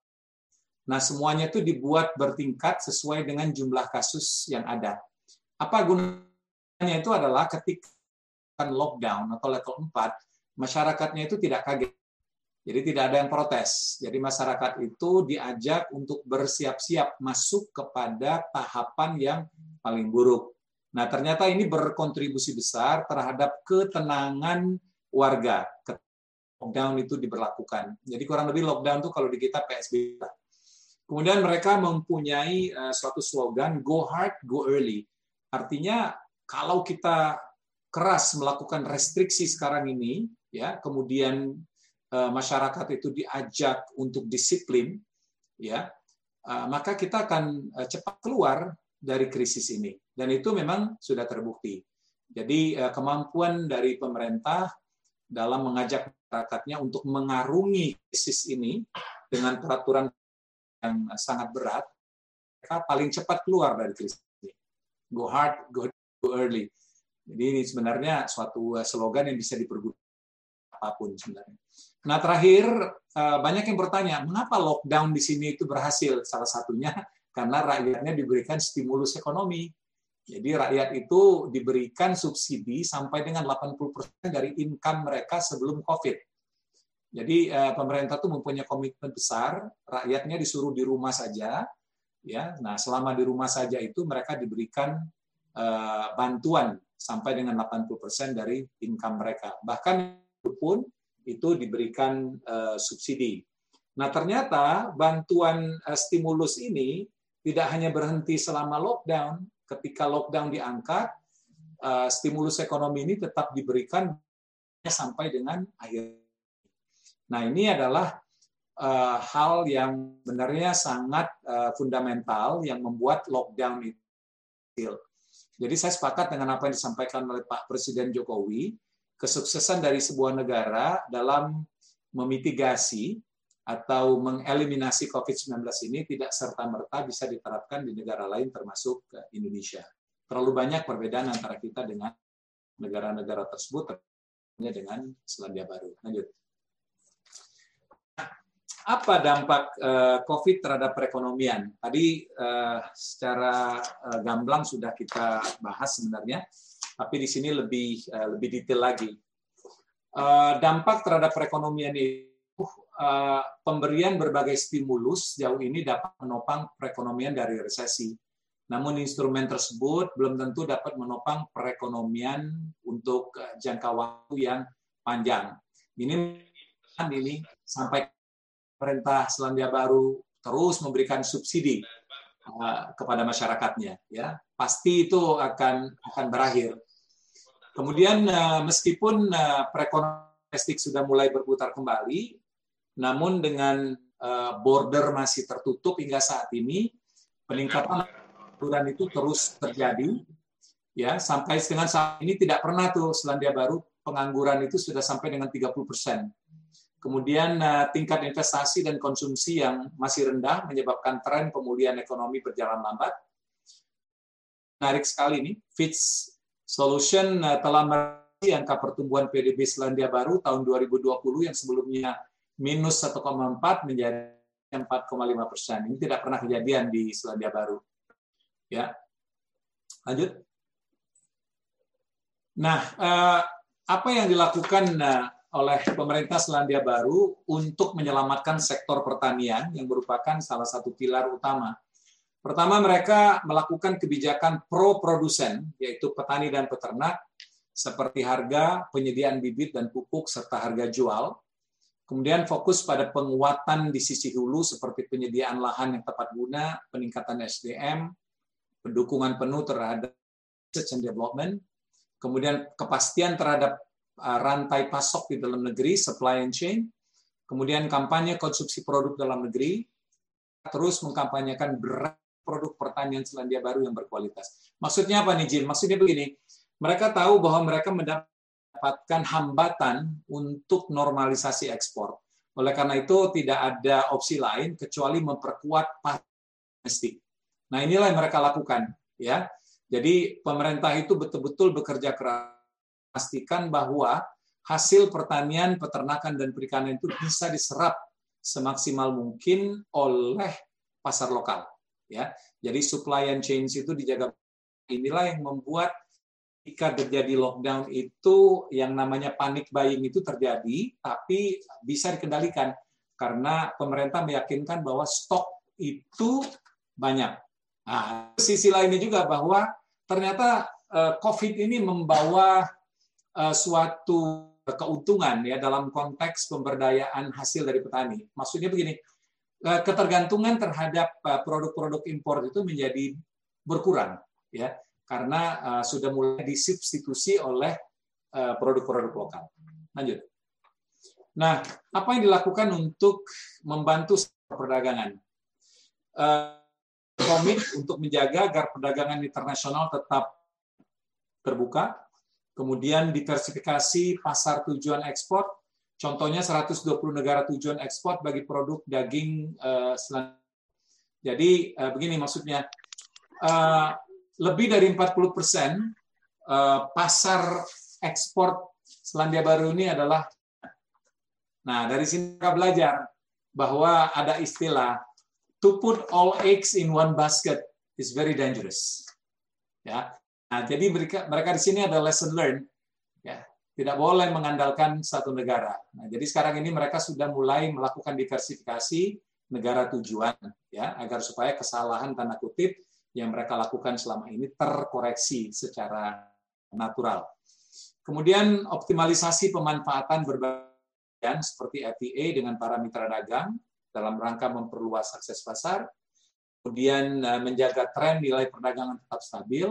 Nah, semuanya itu dibuat bertingkat sesuai dengan jumlah kasus yang ada. Apa gunanya itu adalah ketika lockdown atau level 4, masyarakatnya itu tidak kaget jadi tidak ada yang protes. Jadi masyarakat itu diajak untuk bersiap-siap masuk kepada tahapan yang paling buruk. Nah, ternyata ini berkontribusi besar terhadap ketenangan warga. Lockdown itu diberlakukan. Jadi kurang lebih lockdown itu kalau di kita PSBB. Kemudian mereka mempunyai uh, suatu slogan go hard, go early. Artinya kalau kita keras melakukan restriksi sekarang ini, ya, kemudian Eh, masyarakat itu diajak untuk disiplin, ya, eh, maka kita akan eh, cepat keluar dari krisis ini. Dan itu memang sudah terbukti. Jadi kemampuan dari pemerintah dalam mengajak masyarakatnya untuk mengarungi krisis ini dengan peraturan yang sangat berat, mereka paling cepat keluar dari krisis ini. Go hard, go, early. Jadi ini sebenarnya suatu slogan yang bisa dipergunakan apa pun sebenarnya. Nah terakhir eh, banyak yang bertanya mengapa lockdown di sini itu berhasil? Salah satunya karena rakyatnya diberikan stimulus ekonomi. Jadi rakyat itu diberikan subsidi sampai dengan 80% dari income mereka sebelum COVID. Jadi eh, pemerintah itu mempunyai komitmen besar, rakyatnya disuruh di rumah saja, ya. Nah, selama di rumah saja itu mereka diberikan eh, bantuan sampai dengan 80% dari income mereka. Bahkan pun itu diberikan eh, subsidi. Nah, ternyata bantuan eh, stimulus ini tidak hanya berhenti selama lockdown, ketika lockdown diangkat, uh, stimulus ekonomi ini tetap diberikan sampai dengan akhir. Nah, ini adalah hal yang sebenarnya sangat fundamental yang membuat lockdown itu. Jadi saya sepakat dengan apa yang disampaikan oleh Pak Presiden Jokowi, kesuksesan dari sebuah negara dalam memitigasi atau mengeliminasi COVID-19 ini tidak serta-merta bisa diterapkan di negara lain termasuk Indonesia. Terlalu banyak perbedaan antara kita dengan negara-negara tersebut dengan Selandia Baru. Lanjut. Apa dampak eh, COVID terhadap perekonomian? Tadi eh, secara eh, gamblang sudah kita bahas sebenarnya, tapi di sini lebih lebih detail lagi. Dampak terhadap perekonomian ini Eh, pemberian berbagai stimulus jauh ini dapat menopang perekonomian dari resesi. Namun instrumen tersebut belum tentu dapat menopang perekonomian untuk jangka waktu yang panjang. Ini ini sampai pemerintah Selandia Baru terus memberikan subsidi kepada masyarakatnya, ya pasti itu akan akan berakhir. Kemudian meskipun perekonomian domestik sudah mulai berputar kembali, namun dengan eh, border masih tertutup hingga saat ini, peningkatan pengangguran itu terus terjadi. Ya, sampai dengan saat ini tidak pernah tuh Selandia Baru pengangguran itu sudah sampai dengan 30 persen. Kemudian eh, tingkat investasi dan konsumsi yang masih rendah menyebabkan tren pemulihan ekonomi berjalan lambat. Menarik sekali ini, Fitch Solution eh, telah merilis angka pertumbuhan PDB Selandia Baru tahun 2020 yang sebelumnya minus 1,4 menjadi 4,5 persen. Ini tidak pernah kejadian di Selandia Baru. Ya, lanjut. Nah, eh, apa yang dilakukan eh, oleh pemerintah Selandia Baru untuk menyelamatkan sektor pertanian yang merupakan salah satu pilar utama. Pertama, mereka melakukan kebijakan pro produsen, yaitu petani dan peternak, seperti harga, penyediaan bibit dan pupuk, serta harga jual. Kemudian fokus pada penguatan di sisi hulu seperti penyediaan lahan yang tepat guna, peningkatan SDM, pendukungan penuh terhadap research and development, kemudian kepastian terhadap uh, rantai pasok di dalam negeri, supply and chain, kemudian kampanye konsumsi produk dalam negeri, terus mengkampanyekan berat produk pertanian Selandia Baru yang berkualitas. Maksudnya apa nih Jim? Maksudnya begini, mereka tahu bahwa mereka mendapat mendapatkan hambatan untuk normalisasi ekspor. Oleh karena itu tidak ada opsi lain kecuali memperkuat domestik. Nah inilah yang mereka lakukan, ya. Jadi pemerintah itu betul-betul bekerja keras memastikan bahwa hasil pertanian, peternakan dan perikanan itu bisa diserap semaksimal mungkin oleh pasar lokal, ya. Jadi supply and change itu dijaga. Inilah yang membuat ketika terjadi lockdown itu yang namanya panik buying itu terjadi, tapi bisa dikendalikan karena pemerintah meyakinkan bahwa stok itu banyak. Nah, sisi lainnya juga bahwa ternyata eh, COVID ini membawa eh, suatu keuntungan ya dalam konteks pemberdayaan hasil dari petani. Maksudnya begini, ketergantungan terhadap produk-produk impor itu menjadi berkurang ya karena uh, sudah mulai disubstitusi oleh produk-produk lokal. Lanjut. Nah, apa yang dilakukan untuk membantu perdagangan? Komit untuk menjaga agar perdagangan internasional tetap terbuka, kemudian diversifikasi pasar tujuan ekspor, contohnya 120 negara tujuan ekspor bagi produk daging uh, Jadi uh, begini maksudnya, uh, lebih dari 40 persen eh, pasar ekspor Selandia Baru ini adalah Nah, dari sini kita belajar bahwa ada istilah to put all eggs in one basket is very dangerous. Ya, nah, jadi mereka mereka di sini ada lesson learned. Tidak boleh mengandalkan satu negara. Nah, jadi sekarang ini mereka sudah mulai melakukan diversifikasi negara tujuan, ya, agar supaya kesalahan tanda kutip yang mereka lakukan selama ini terkoreksi secara natural. Kemudian optimalisasi pemanfaatan berbagai seperti FTA dengan para mitra dagang dalam rangka memperluas akses pasar, kemudian eh, menjaga tren nilai perdagangan tetap stabil.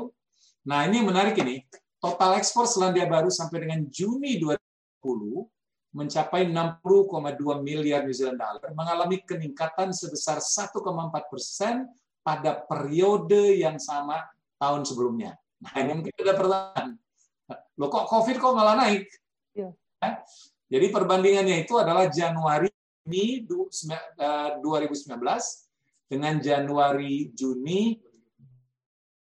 Nah ini menarik ini, total ekspor Selandia Baru sampai dengan Juni 2020 mencapai 60,2 miliar New Zealand dollar, mengalami peningkatan sebesar 1,4 persen pada periode yang sama tahun sebelumnya. Nah ini mungkin ada pertanyaan, lo kok COVID kok malah naik? Ya. Jadi perbandingannya itu adalah Januari ini 2019 eh, dengan Januari Juni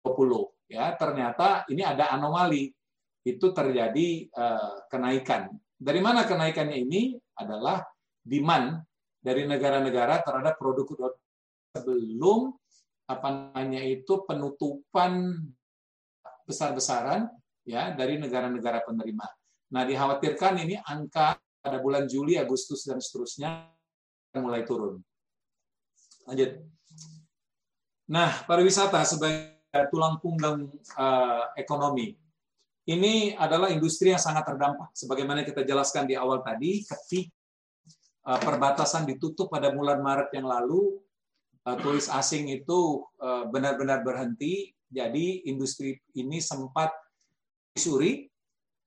20. Ya, ternyata ini ada anomali. Itu terjadi uh, kenaikan. Dari mana kenaikannya ini adalah demand dari negara-negara terhadap produk sebelum apa namanya itu penutupan besar-besaran ya dari negara-negara penerima. Nah, dikhawatirkan ini angka pada bulan Juli, Agustus dan seterusnya mulai turun. Lanjut. Nah, pariwisata sebagai tulang punggung uh, ekonomi. Ini adalah industri yang sangat terdampak. Sebagaimana kita jelaskan di awal tadi, ketika uh, perbatasan ditutup pada bulan Maret yang lalu, uh, turis asing itu benar-benar berhenti. Jadi industri ini sempat disuri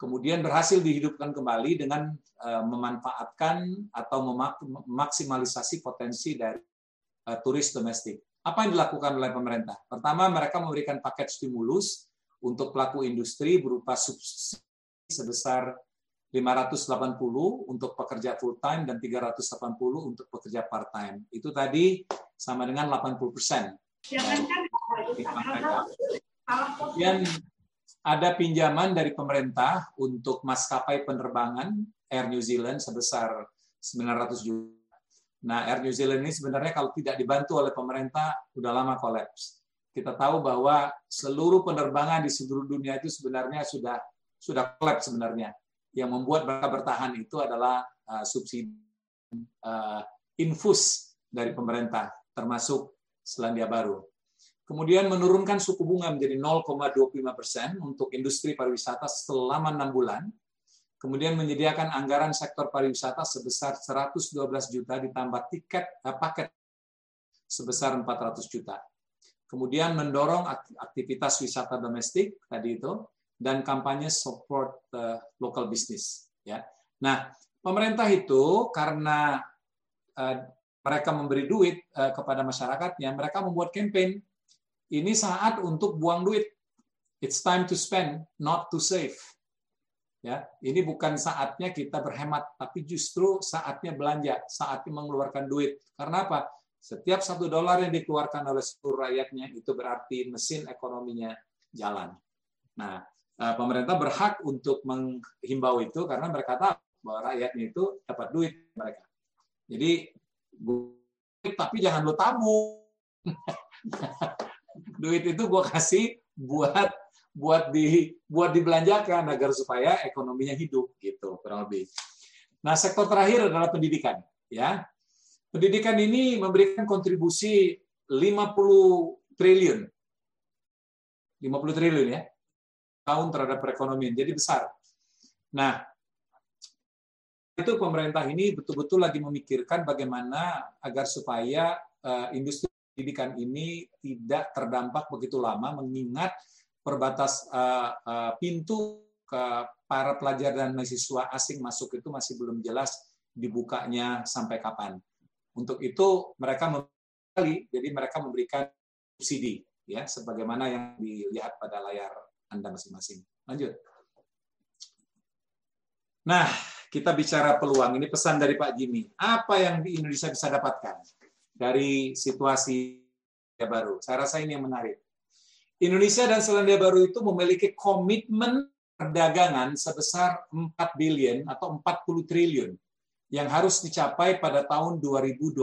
kemudian berhasil dihidupkan kembali dengan eh, memanfaatkan atau memaksimalisasi potensi dari eh, turis domestik. Apa yang dilakukan oleh pemerintah? Pertama, mereka memberikan paket stimulus untuk pelaku industri berupa subsidi sebesar 580 untuk pekerja full time dan 380 untuk pekerja part time. Itu tadi sama dengan 80 persen. Kemudian ada pinjaman dari pemerintah untuk maskapai penerbangan Air New Zealand sebesar 900 juta. Nah, Air New Zealand ini sebenarnya kalau tidak dibantu oleh pemerintah sudah lama kolaps. Kita tahu bahwa seluruh penerbangan di seluruh dunia itu sebenarnya sudah sudah kolaps sebenarnya. Yang membuat mereka bertahan itu adalah uh, subsidi uh, infus dari pemerintah, termasuk Selandia Baru. Kemudian menurunkan suku bunga menjadi 0,25 persen untuk industri pariwisata selama enam bulan. Kemudian menyediakan anggaran sektor pariwisata sebesar 112 juta ditambah tiket eh, paket sebesar 400 juta. Kemudian mendorong aktivitas wisata domestik tadi itu dan kampanye support uh, local business. Ya. Nah, pemerintah itu karena uh, mereka memberi duit uh, kepada masyarakatnya, mereka membuat campaign ini saat untuk buang duit. It's time to spend, not to save. Ya, ini bukan saatnya kita berhemat, tapi justru saatnya belanja, saatnya mengeluarkan duit. Karena apa? Setiap satu dolar yang dikeluarkan oleh seluruh rakyatnya itu berarti mesin ekonominya jalan. Nah, eh, pemerintah berhak untuk menghimbau itu karena mereka tahu bahwa rakyatnya itu dapat duit mereka. Jadi, tapi jangan lo tabung. duit itu gue kasih buat buat di buat dibelanjakan agar supaya ekonominya hidup gitu kurang lebih. Nah sektor terakhir adalah pendidikan ya. Pendidikan ini memberikan kontribusi 50 triliun. 50 triliun ya. Tahun terhadap perekonomian. Jadi besar. Nah, itu pemerintah ini betul-betul lagi memikirkan bagaimana agar supaya uh, industri pendidikan ini tidak terdampak begitu lama mengingat perbatas uh, uh, pintu ke para pelajar dan mahasiswa asing masuk itu masih belum jelas dibukanya sampai kapan. Untuk itu mereka membeli, jadi mereka memberikan subsidi ya sebagaimana yang dilihat pada layar Anda masing-masing. Lanjut. Nah, kita bicara peluang. Ini pesan dari Pak Jimmy. Apa yang di Indonesia bisa dapatkan? dari situasi baru. Saya rasa ini yang menarik. Indonesia dan Selandia Baru itu memiliki komitmen perdagangan sebesar 4 billion atau 40 triliun yang harus dicapai pada tahun 2024.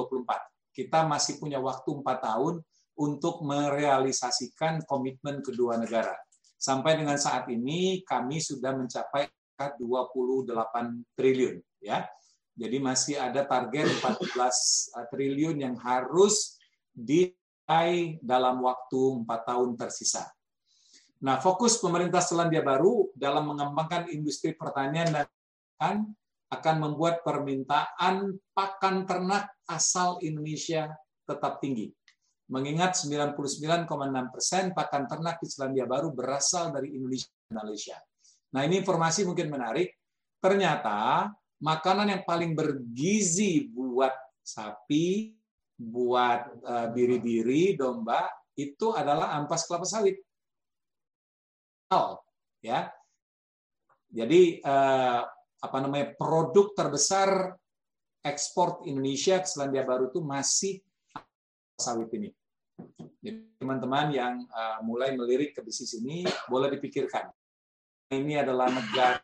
Kita masih punya waktu 4 tahun untuk merealisasikan komitmen kedua negara. Sampai dengan saat ini kami sudah mencapai 28 triliun ya. Jadi masih ada target 14 eh, triliun yang harus diraih dalam waktu 4 tahun tersisa. Nah, fokus pemerintah Selandia Baru dalam mengembangkan industri pertanian dan akan membuat permintaan pakan ternak asal Indonesia tetap tinggi. Mengingat 99,6 persen pakan ternak di Selandia Baru berasal dari Indonesia dan Malaysia. Nah, ini informasi mungkin menarik. Ternyata makanan yang paling bergizi buat sapi, buat eh, biri-biri, domba itu adalah ampas kelapa sawit. Ya. Jadi eh, apa namanya produk terbesar ekspor Indonesia ke Selandia Baru itu masih sawit ini. Teman-teman yang eh, mulai melirik ke bisnis ini boleh dipikirkan. Ini adalah negara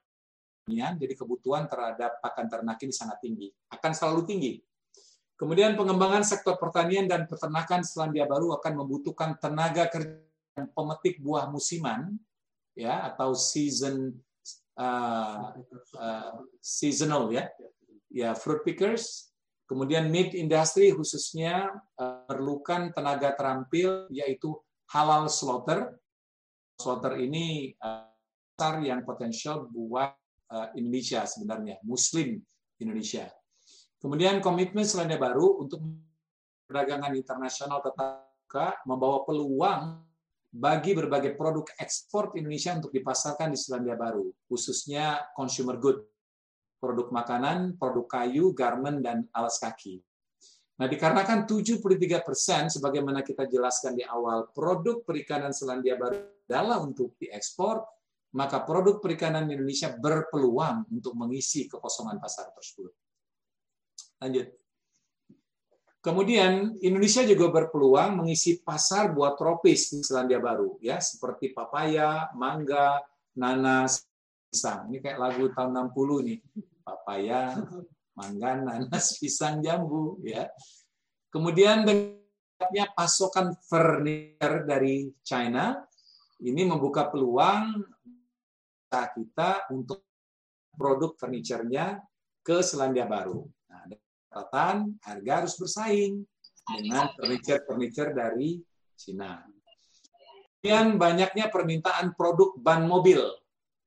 jadi kebutuhan terhadap pakan ternak ini sangat tinggi, akan selalu tinggi. Kemudian pengembangan sektor pertanian dan peternakan Selandia Baru akan membutuhkan tenaga kerja pemetik buah musiman, ya atau season uh, uh, seasonal ya, ya fruit pickers. Kemudian meat industry khususnya uh, perlukan tenaga terampil yaitu halal slaughter. Slaughter ini uh, yang potensial buat Eh, Indonesia sebenarnya, Muslim Indonesia. Kemudian komitmen Selandia Baru untuk perdagangan internasional tetap membawa peluang bagi berbagai produk ekspor Indonesia untuk dipasarkan di Selandia Baru, khususnya consumer good, produk makanan, produk kayu, garment, dan alas kaki. Nah, dikarenakan 73 persen, sebagaimana kita jelaskan di awal, produk perikanan Selandia Baru adalah untuk diekspor, maka produk perikanan Indonesia berpeluang untuk mengisi kekosongan pasar tersebut. Lanjut. Kemudian Indonesia juga berpeluang mengisi pasar buah tropis di Selandia Baru, ya seperti papaya, mangga, nanas, pisang. Ini kayak lagu tahun 60 nih. Papaya, mangga, nanas, pisang, jambu, ya. Kemudian dengan pasokan furniture dari China, ini membuka peluang kita untuk produk furniture-nya ke Selandia Baru. Catatan harga harus bersaing dengan furniture-furniture dari Cina. Kemudian banyaknya permintaan produk ban mobil,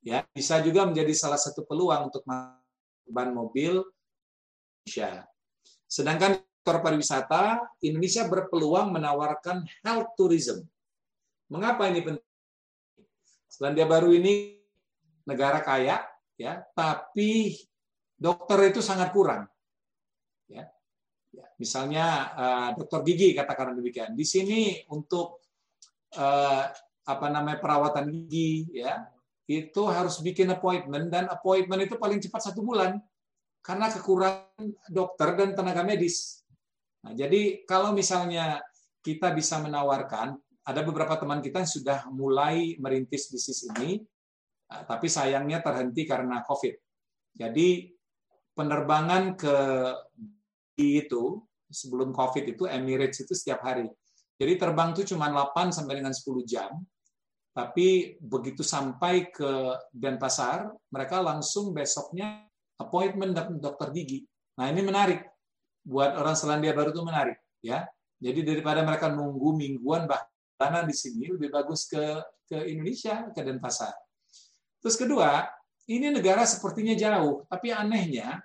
ya bisa juga menjadi salah satu peluang untuk ban mobil Indonesia. Sedangkan sektor pariwisata, Indonesia berpeluang menawarkan health tourism. Mengapa ini penting? Selandia Baru ini negara kaya, ya, tapi dokter itu sangat kurang. Ya. ya misalnya uh, dokter gigi katakan demikian. Di sini untuk uh, apa namanya perawatan gigi, ya, itu harus bikin appointment dan appointment itu paling cepat satu bulan karena kekurangan dokter dan tenaga medis. Nah, jadi kalau misalnya kita bisa menawarkan, ada beberapa teman kita yang sudah mulai merintis bisnis ini, Nah, tapi sayangnya terhenti karena COVID. Jadi penerbangan ke itu sebelum COVID itu Emirates itu setiap hari. Jadi terbang itu cuma 8 sampai dengan 10 jam. Tapi begitu sampai ke Denpasar, mereka langsung besoknya appointment dokter gigi. Nah, ini menarik. Buat orang Selandia Baru itu menarik, ya. Jadi daripada mereka nunggu mingguan bahkan di sini lebih bagus ke ke Indonesia, ke Denpasar. Terus kedua, ini negara sepertinya jauh, tapi anehnya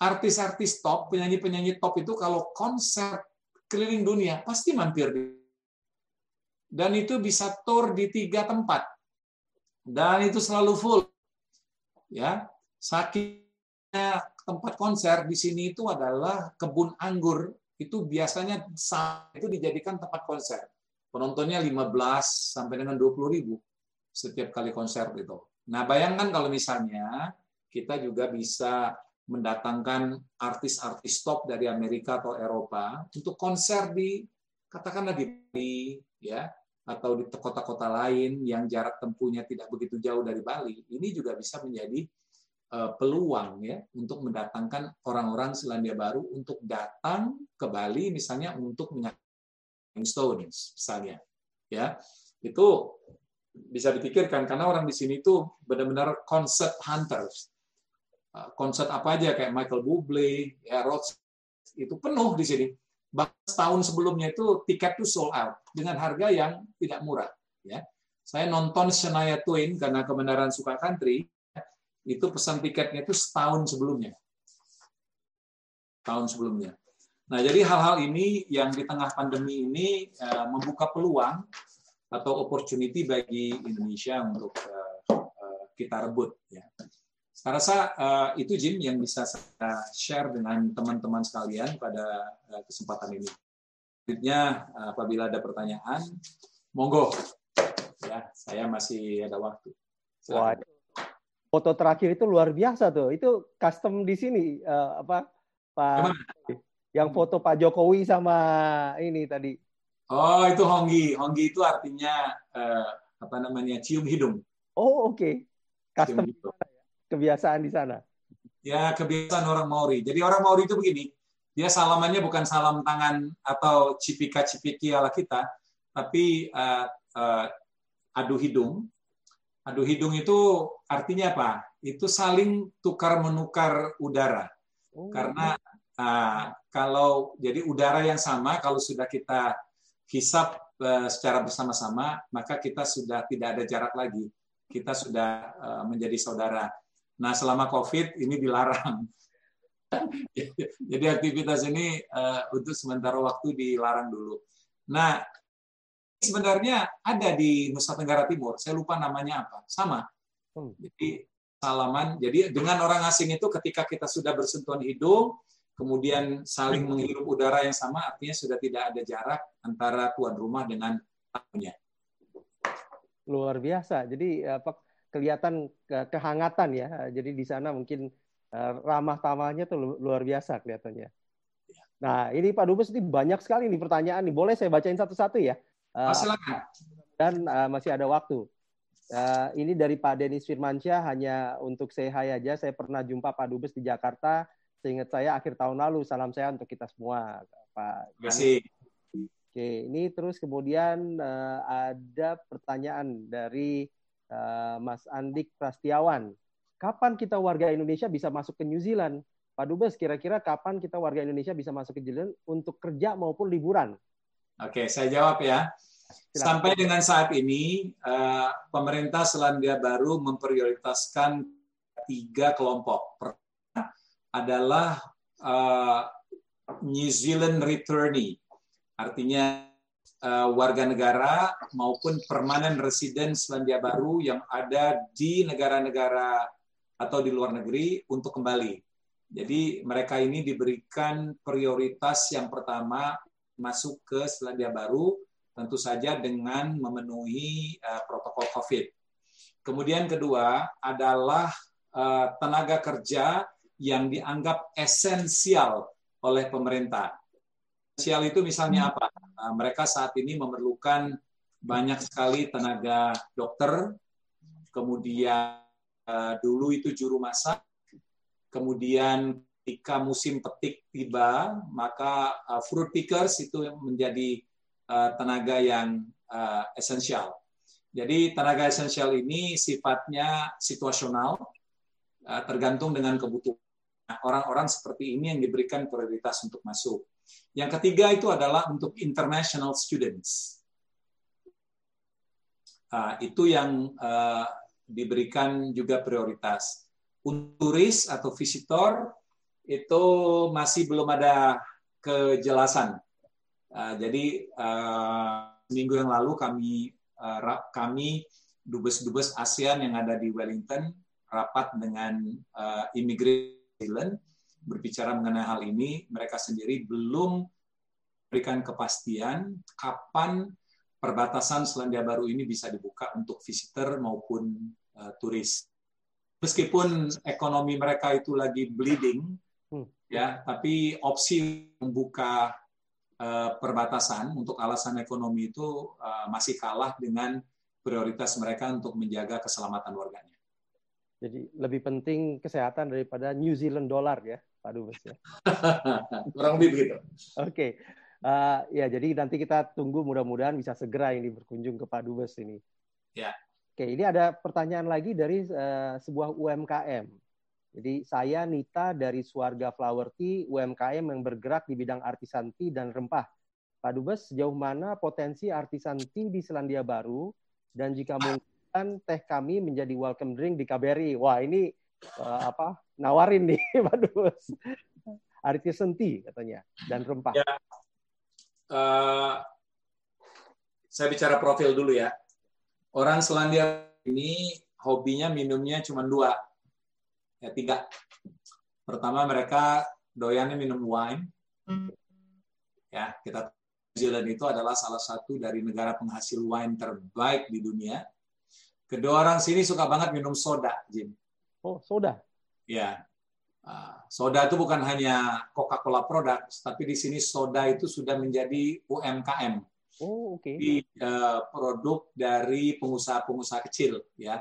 artis-artis top, penyanyi-penyanyi top itu kalau konser keliling dunia pasti mampir di dan itu bisa tour di tiga tempat. Dan itu selalu full ya. Sakitnya tempat konser di sini itu adalah kebun anggur. Itu biasanya itu dijadikan tempat konser. Penontonnya 15 sampai dengan 20 ribu setiap kali konser itu Nah, bayangkan kalau misalnya kita juga bisa mendatangkan artis-artis top dari Amerika atau Eropa untuk konser di katakanlah di Bali ya atau di kota-kota lain yang jarak tempuhnya tidak begitu jauh dari Bali. Ini juga bisa menjadi eh, peluang ya untuk mendatangkan orang-orang Selandia Baru untuk datang ke Bali misalnya untuk menyaksikan Stones misalnya. Ya, itu bisa dipikirkan karena orang di sini itu benar-benar concert hunters. Konsert apa aja kayak Michael Bublé, ya Rod itu penuh di sini. Bahkan tahun sebelumnya itu tiket itu sold out dengan harga yang tidak murah. Ya, saya nonton Shania Twain karena kebenaran suka country itu pesan tiketnya itu setahun sebelumnya. Tahun sebelumnya. Nah, jadi hal-hal ini yang di tengah pandemi ini uh, membuka peluang atau opportunity bagi Indonesia untuk uh, kita rebut. Ya. Saya rasa uh, itu Jim yang bisa saya share dengan teman-teman sekalian pada uh, kesempatan ini. Selanjutnya, uh, apabila ada pertanyaan, monggo. Ya, saya masih ada waktu. Wah, foto terakhir itu luar biasa tuh. Itu custom di sini uh, apa Pak Gimana? yang foto Pak Jokowi sama ini tadi. Oh, itu Honggi. Honggi itu artinya uh, apa namanya? cium hidung. Oh, oke. Okay. Custom kebiasaan di sana. Ya, kebiasaan orang Maori. Jadi orang Maori itu begini, dia salamannya bukan salam tangan atau cipika-cipiki ala kita, tapi uh, uh, adu hidung adu hidung itu artinya apa? Itu saling tukar menukar udara. Oh. Karena nah, kalau jadi udara yang sama kalau sudah kita hisap uh, secara bersama-sama, maka kita sudah tidak ada jarak lagi. Kita sudah uh, menjadi saudara. Nah, selama COVID ini dilarang. jadi aktivitas ini uh, untuk sementara waktu dilarang dulu. Nah, sebenarnya ada di Nusa Tenggara Timur. Saya lupa namanya apa. Sama. Hmm. Jadi salaman. Jadi dengan orang asing itu ketika kita sudah bersentuhan hidung, kemudian saling menghirup udara yang sama, artinya sudah tidak ada jarak antara tuan rumah dengan tamunya. Luar biasa. Jadi apa kelihatan kehangatan ya. Jadi di sana mungkin eh, ramah tamahnya tuh luar biasa kelihatannya. Ya. Nah, ini Pak Dubes ini banyak sekali nih pertanyaan nih. Boleh saya bacain satu-satu ya? Silakan. Dan uh, masih ada waktu. Uh, ini dari Pak Denis Firmansyah hanya untuk saya hai aja. Saya pernah jumpa Pak Dubes di Jakarta. Seingat saya akhir tahun lalu. Salam saya untuk kita semua, Pak. Terima kasih. Oke, ini terus kemudian uh, ada pertanyaan dari uh, Mas Andik Prastiawan. Kapan kita warga Indonesia bisa masuk ke New Zealand? Pak Dubes, kira-kira kapan kita warga Indonesia bisa masuk ke New Zealand untuk kerja maupun liburan? Oke, saya jawab ya. Sampai dengan saat ini, eh, pemerintah Selandia Baru memprioritaskan tiga kelompok. Pertama adalah eh, New Zealand returnee, artinya eh, warga negara maupun permanent resident Selandia Baru yang ada di negara-negara atau di luar negeri untuk kembali. Jadi mereka ini diberikan prioritas yang pertama masuk ke Selandia Baru tentu saja dengan memenuhi uh, protokol COVID. Kemudian kedua adalah uh, tenaga kerja yang dianggap esensial oleh pemerintah. Esensial itu misalnya apa? Uh, mereka saat ini memerlukan banyak sekali tenaga dokter, kemudian uh, dulu itu juru masak, kemudian ketika musim petik tiba, maka uh, fruit pickers itu menjadi uh, tenaga yang esensial. Jadi tenaga esensial ini sifatnya situasional, tergantung dengan kebutuhan. Nah, orang-orang seperti ini yang diberikan prioritas untuk masuk. Yang ketiga itu adalah untuk international students. Uh, itu yang uh, diberikan juga prioritas. Untuk turis atau visitor itu masih belum ada kejelasan. Uh, jadi uh, minggu yang lalu kami uh, kami dubes-dubes ASEAN yang ada di Wellington rapat dengan uh, imigran berbicara mengenai hal ini. Mereka sendiri belum memberikan kepastian kapan perbatasan Selandia Baru ini bisa dibuka untuk visitor maupun uh, turis. Meskipun ekonomi mereka itu lagi bleeding, Hmm. Ya, tapi opsi membuka uh, perbatasan untuk alasan ekonomi itu uh, masih kalah dengan prioritas mereka untuk menjaga keselamatan warganya. Jadi lebih penting kesehatan daripada New Zealand dollar ya, Pak Dubes ya. Kurang lebih begitu. Oke. Okay. Uh, ya, jadi nanti kita tunggu mudah-mudahan bisa segera ini berkunjung ke Pak Dubes ini. Ya. Oke, ini ada pertanyaan lagi dari uh, sebuah UMKM. Jadi saya Nita dari Suarga Flower Tea, UMKM yang bergerak di bidang artisan tea dan rempah. Pak Dubes, sejauh mana potensi artisan tea di Selandia Baru dan jika mungkin teh kami menjadi welcome drink di KBRI. Wah, ini uh, apa? Nawarin nih, Pak Dubes. Tea katanya dan rempah. Ya, uh, saya bicara profil dulu ya. Orang Selandia ini hobinya minumnya cuma dua, ya tiga. Pertama mereka doyannya minum wine. Ya, kita New Zealand itu adalah salah satu dari negara penghasil wine terbaik di dunia. Kedua orang sini suka banget minum soda, Jim. Oh, soda. Ya, soda itu bukan hanya Coca-Cola produk, tapi di sini soda itu sudah menjadi UMKM. Oh, oke. Okay. Di uh, produk dari pengusaha-pengusaha kecil, ya.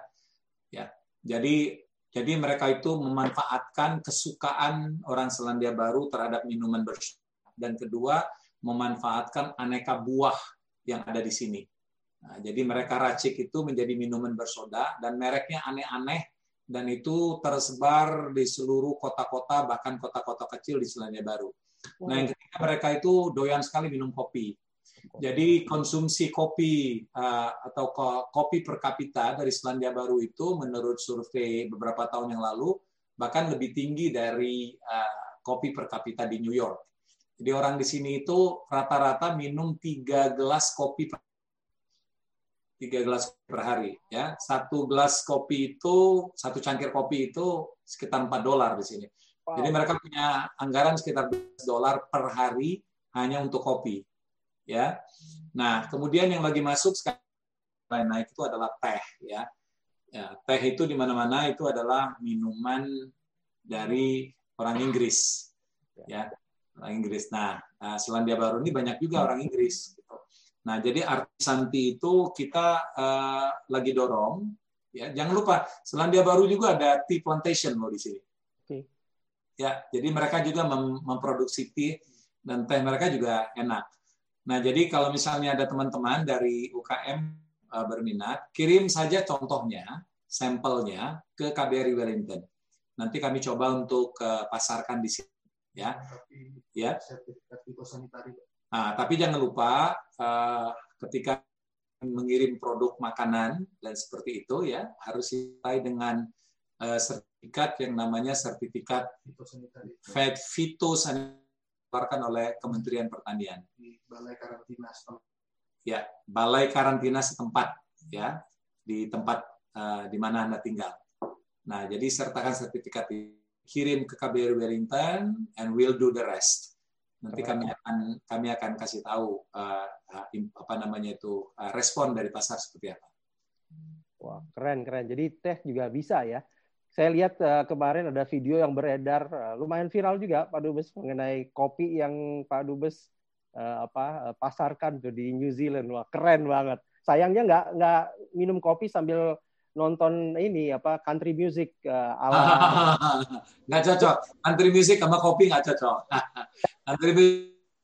Ya. Jadi jadi mereka itu memanfaatkan kesukaan orang Selandia Baru terhadap minuman bersih dan kedua memanfaatkan aneka buah yang ada di sini. Nah, jadi mereka racik itu menjadi minuman bersoda dan mereknya aneh-aneh dan itu tersebar di seluruh kota-kota bahkan kota-kota kecil di Selandia Baru. Nah, yang ketiga mereka itu doyan sekali minum kopi. Jadi konsumsi kopi uh, atau kopi per kapita dari Selandia Baru itu menurut survei beberapa tahun yang lalu bahkan lebih tinggi dari uh, kopi per kapita di New York. Jadi orang di sini itu rata-rata minum tiga gelas kopi per tiga gelas per hari ya. Satu gelas kopi itu satu cangkir kopi itu sekitar 4 dolar di sini. Wow. jadi mereka punya anggaran sekitar dolar per hari hanya untuk kopi ya. Nah kemudian yang lagi masuk sekarang naik itu adalah teh ya. Ya teh itu di mana-mana itu adalah minuman dari orang Inggris ya. Orang Inggris. Nah Selandia Baru ini banyak juga orang Inggris Nah, jadi Artisanti itu kita uh, lagi dorong. Ya, jangan lupa Selandia Baru juga ada tea plantation loh di sini. Okay. Ya, jadi mereka juga mem memproduksi tea dan teh mereka juga enak. Nah, jadi kalau misalnya ada teman-teman dari UKM uh, eh, berminat, kirim saja contohnya, sampelnya ke KBRI Wellington. Nanti kami coba untuk uh, pasarkan di sini. Ya, ya. Nah, tapi jangan lupa uh, ketika mengirim produk makanan dan seperti itu ya harus sesuai dengan uh, sertifikat yang namanya sertifikat Fed dikeluarkan oleh Kementerian Pertanian. Balai karantina setempat. Ya, balai karantina setempat ya di tempat uh, di mana anda tinggal. Nah, jadi sertakan sertifikat kirim ke KBRI Wellington and we'll do the rest nanti kami akan kami akan kasih tahu uh, apa namanya itu uh, respon dari pasar seperti apa. Wah keren keren. Jadi teh juga bisa ya. Saya lihat uh, kemarin ada video yang beredar uh, lumayan viral juga Pak Dubes mengenai kopi yang Pak Dubes uh, apa uh, pasarkan tuh di New Zealand. Wah keren banget. Sayangnya nggak nggak minum kopi sambil nonton ini apa country music uh, ala nggak cocok. Country music sama kopi nggak cocok. Country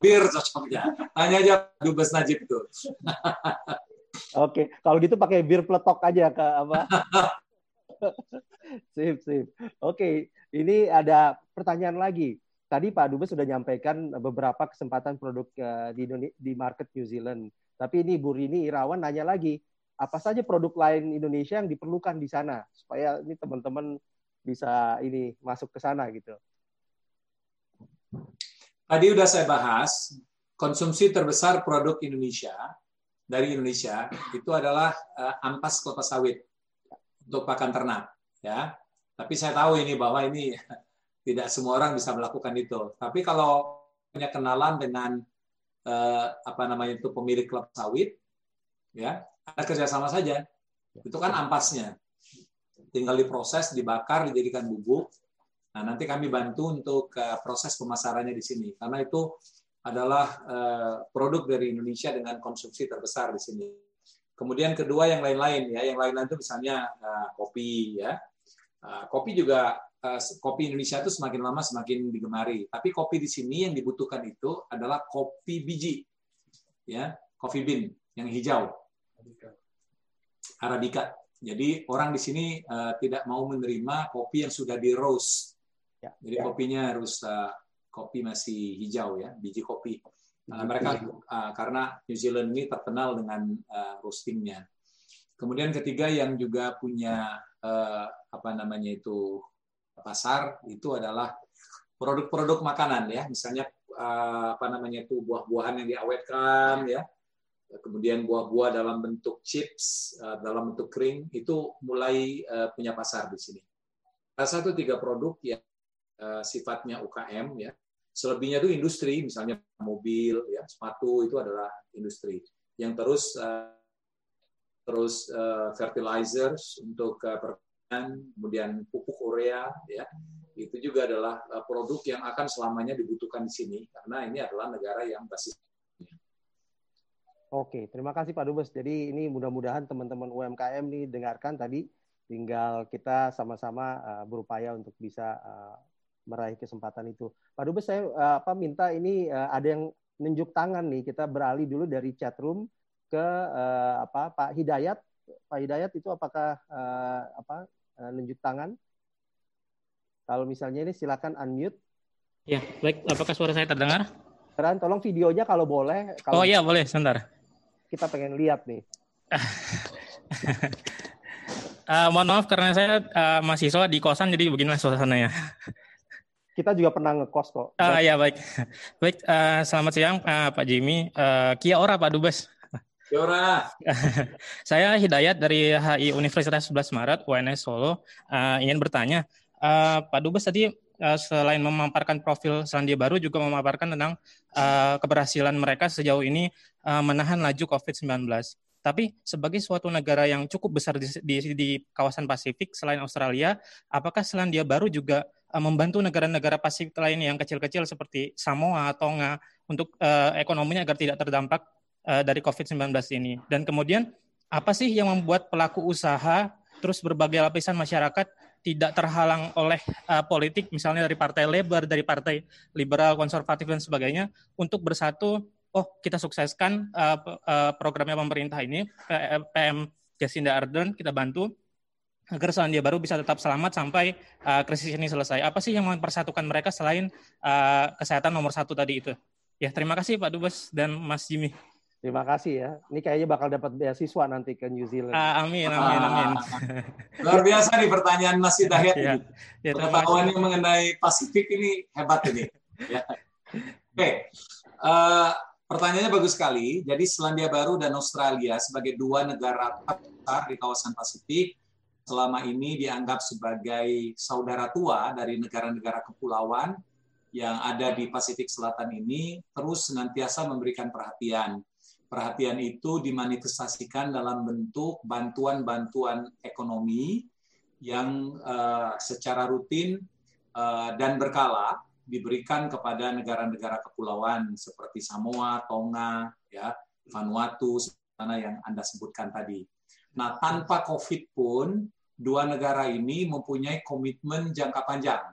bir cocoknya. Tanya aja dubes Najib itu oke kalau gitu pakai bir peletok aja ke apa? Sip sip. Oke ini ada pertanyaan lagi. Tadi Pak Dubes sudah menyampaikan beberapa kesempatan produk uh, di di market New Zealand. Tapi ini Bu Rini Irawan nanya lagi apa saja produk lain Indonesia yang diperlukan di sana supaya ini teman-teman bisa ini masuk ke sana gitu. Tadi udah saya bahas konsumsi terbesar produk Indonesia dari Indonesia itu adalah uh, ampas kelapa sawit untuk pakan ternak ya. Tapi saya tahu ini bahwa ini tidak semua orang bisa melakukan itu. Tapi kalau punya kenalan dengan uh, apa namanya itu pemilik kelapa sawit ya ada kerjasama saja. Itu kan ampasnya. Tinggal diproses, dibakar, dijadikan bubuk. Nah, nanti kami bantu untuk uh, proses pemasarannya di sini. Karena itu adalah uh, produk dari Indonesia dengan konsumsi terbesar di sini. Kemudian kedua yang lain-lain ya, yang lain-lain itu misalnya uh, kopi ya. Kopi juga kopi Indonesia itu semakin lama semakin digemari. Tapi kopi di sini yang dibutuhkan itu adalah kopi biji, ya, coffee bean yang hijau, arabica. Jadi orang di sini uh, tidak mau menerima kopi yang sudah di roast. Ya. Jadi kopinya harus uh, kopi masih hijau ya, biji kopi. Nah, mereka uh, karena New Zealand ini terkenal dengan uh, roastingnya. Kemudian ketiga yang juga punya uh, apa namanya itu pasar itu adalah produk-produk makanan ya, misalnya uh, apa namanya itu buah-buahan yang diawetkan ya, kemudian buah-buah dalam bentuk chips, uh, dalam bentuk kering itu mulai uh, punya pasar di sini. Salah satu tiga produk yang uh, sifatnya UKM ya, Selebihnya itu industri, misalnya mobil, ya, sepatu itu adalah industri. Yang terus terus fertilizers untuk pertanian, kemudian pupuk urea, ya, itu juga adalah produk yang akan selamanya dibutuhkan di sini karena ini adalah negara yang basis. Oke, terima kasih Pak Dubes. Jadi ini mudah-mudahan teman-teman UMKM nih dengarkan tadi, tinggal kita sama-sama uh, berupaya untuk bisa uh, meraih kesempatan itu. Pak Dubes saya uh, apa minta ini uh, ada yang nunjuk tangan nih. Kita beralih dulu dari chat room ke uh, apa Pak Hidayat. Pak Hidayat itu apakah uh, apa uh, nunjuk tangan? Kalau misalnya ini silakan unmute. Ya, baik. Apakah suara saya terdengar? Ran, tolong videonya kalau boleh. Kalau oh iya, boleh. Sebentar. Kita pengen lihat nih. uh, mohon maaf karena saya uh, mahasiswa di kosan jadi beginilah suasananya. kita juga pernah ngekos kok. Ah ya baik, baik. Uh, selamat siang uh, Pak Jimmy. Uh, Kia ora Pak Dubes. Kia ora. Saya Hidayat dari HI Universitas 11 Maret UNS Solo. Uh, ingin bertanya, uh, Pak Dubes tadi uh, selain memaparkan profil Selandia Baru juga memaparkan tentang uh, keberhasilan mereka sejauh ini uh, menahan laju COVID-19. Tapi sebagai suatu negara yang cukup besar di, di, di kawasan Pasifik selain Australia, apakah Selandia Baru juga uh, membantu negara-negara Pasifik lain yang kecil-kecil seperti Samoa Tonga untuk uh, ekonominya agar tidak terdampak uh, dari COVID-19 ini. Dan kemudian apa sih yang membuat pelaku usaha terus berbagai lapisan masyarakat tidak terhalang oleh uh, politik misalnya dari partai Labor, dari partai liberal, konservatif dan sebagainya untuk bersatu oh kita sukseskan uh, uh, programnya pemerintah ini PM Jacinda Ardern kita bantu agar Selandia Baru bisa tetap selamat sampai uh, krisis ini selesai. Apa sih yang mempersatukan mereka selain uh, kesehatan nomor satu tadi itu? Ya, terima kasih Pak Dubes dan Mas Jimmy. Terima kasih ya. Ini kayaknya bakal dapat beasiswa nanti ke New Zealand. Uh, amin, amin, amin. Luar biasa nih pertanyaan Mas Hidayat. ya, ya, Pengetahuannya mengenai Pasifik ini hebat ini. ya. Oke, okay. uh, pertanyaannya bagus sekali. Jadi Selandia Baru dan Australia sebagai dua negara besar di kawasan Pasifik selama ini dianggap sebagai saudara tua dari negara-negara kepulauan yang ada di Pasifik Selatan ini terus senantiasa memberikan perhatian. Perhatian itu dimanifestasikan dalam bentuk bantuan-bantuan ekonomi yang uh, secara rutin uh, dan berkala diberikan kepada negara-negara kepulauan seperti Samoa, Tonga, ya, Vanuatu, mana yang Anda sebutkan tadi. Nah, tanpa COVID pun dua negara ini mempunyai komitmen jangka panjang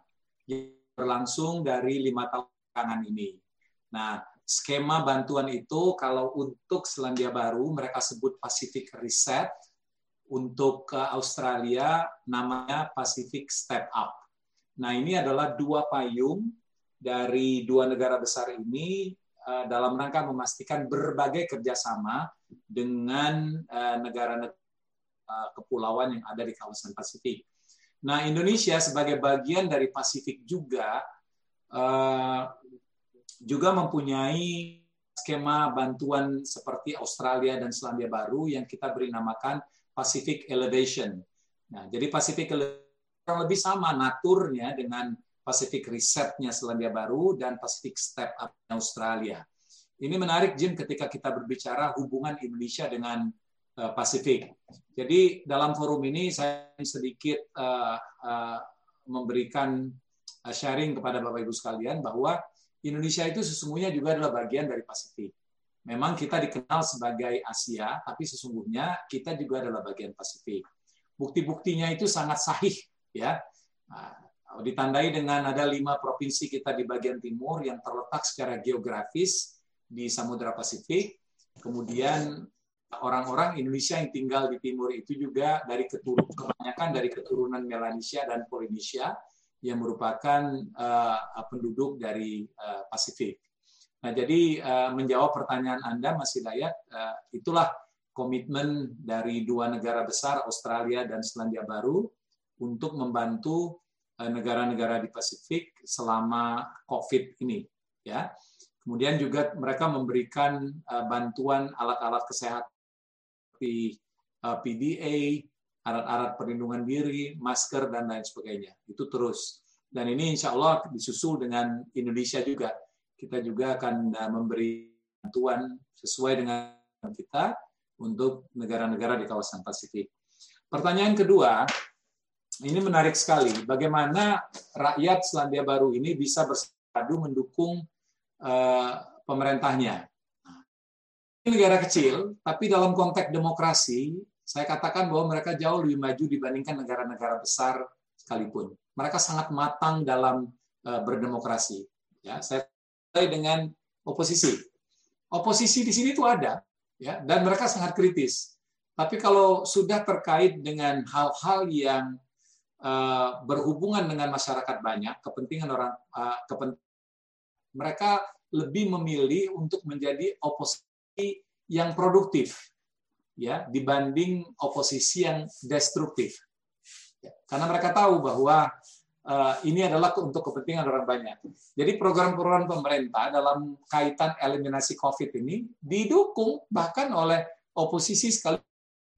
yang berlangsung dari lima tahun ini. Nah, skema bantuan itu kalau untuk Selandia Baru mereka sebut Pacific Reset, untuk ke Australia namanya Pacific Step Up. Nah, ini adalah dua payung dari dua negara besar ini eh, dalam rangka memastikan berbagai kerjasama dengan eh, negara-negara kepulauan yang ada di kawasan Pasifik. Nah, Indonesia sebagai bagian dari Pasifik juga juga mempunyai skema bantuan seperti Australia dan Selandia Baru yang kita beri namakan Pacific Elevation. Nah, jadi Pacific Elevation lebih sama naturnya dengan Pacific Resetnya Selandia Baru dan Pacific Step Up Australia. Ini menarik Jim ketika kita berbicara hubungan Indonesia dengan Eh, Pasifik. Jadi dalam forum ini saya sedikit uh, uh, memberikan sharing kepada Bapak Ibu sekalian bahwa Indonesia itu sesungguhnya juga adalah bagian dari Pasifik. Memang kita dikenal sebagai Asia, tapi sesungguhnya kita juga adalah bagian Pasifik. Bukti-buktinya itu sangat sahih, ya. Nah, ditandai dengan ada lima provinsi kita di bagian timur yang terletak secara geografis di Samudra Pasifik. Kemudian orang-orang Indonesia yang tinggal di timur itu juga dari keturunan kebanyakan dari keturunan Melanesia dan Polinesia yang merupakan uh, penduduk dari uh, Pasifik. Nah, jadi uh, menjawab pertanyaan Anda, Mas Hidayat, uh, itulah komitmen dari dua negara besar, Australia dan Selandia Baru, untuk membantu negara-negara di Pasifik selama COVID ini. Ya, kemudian juga mereka memberikan bantuan alat-alat kesehatan seperti PDA, alat-alat perlindungan diri, masker, dan lain sebagainya. Itu terus. Dan ini insya Allah disusul dengan Indonesia juga. Kita juga akan uh, memberi bantuan sesuai dengan kita untuk negara-negara di kawasan Pasifik. Pertanyaan kedua, ini menarik sekali. Bagaimana rakyat Selandia Baru ini bisa bersatu mendukung uh, pemerintahnya? Ini negara kecil, tapi dalam konteks demokrasi saya katakan bahwa mereka jauh lebih maju dibandingkan negara-negara besar sekalipun. Mereka sangat matang dalam uh, berdemokrasi. Ya, saya mulai dengan oposisi. Oposisi di sini itu ada, ya, dan mereka sangat kritis. Tapi kalau sudah terkait dengan hal-hal yang uh, berhubungan dengan masyarakat banyak, kepentingan orang, uh, kepent mereka lebih memilih untuk menjadi oposisi yang produktif, ya dibanding oposisi yang destruktif. Ya, karena mereka tahu bahwa uh, ini adalah untuk kepentingan orang banyak. Jadi program-program pemerintah dalam kaitan eliminasi COVID ini didukung bahkan oleh oposisi sekali.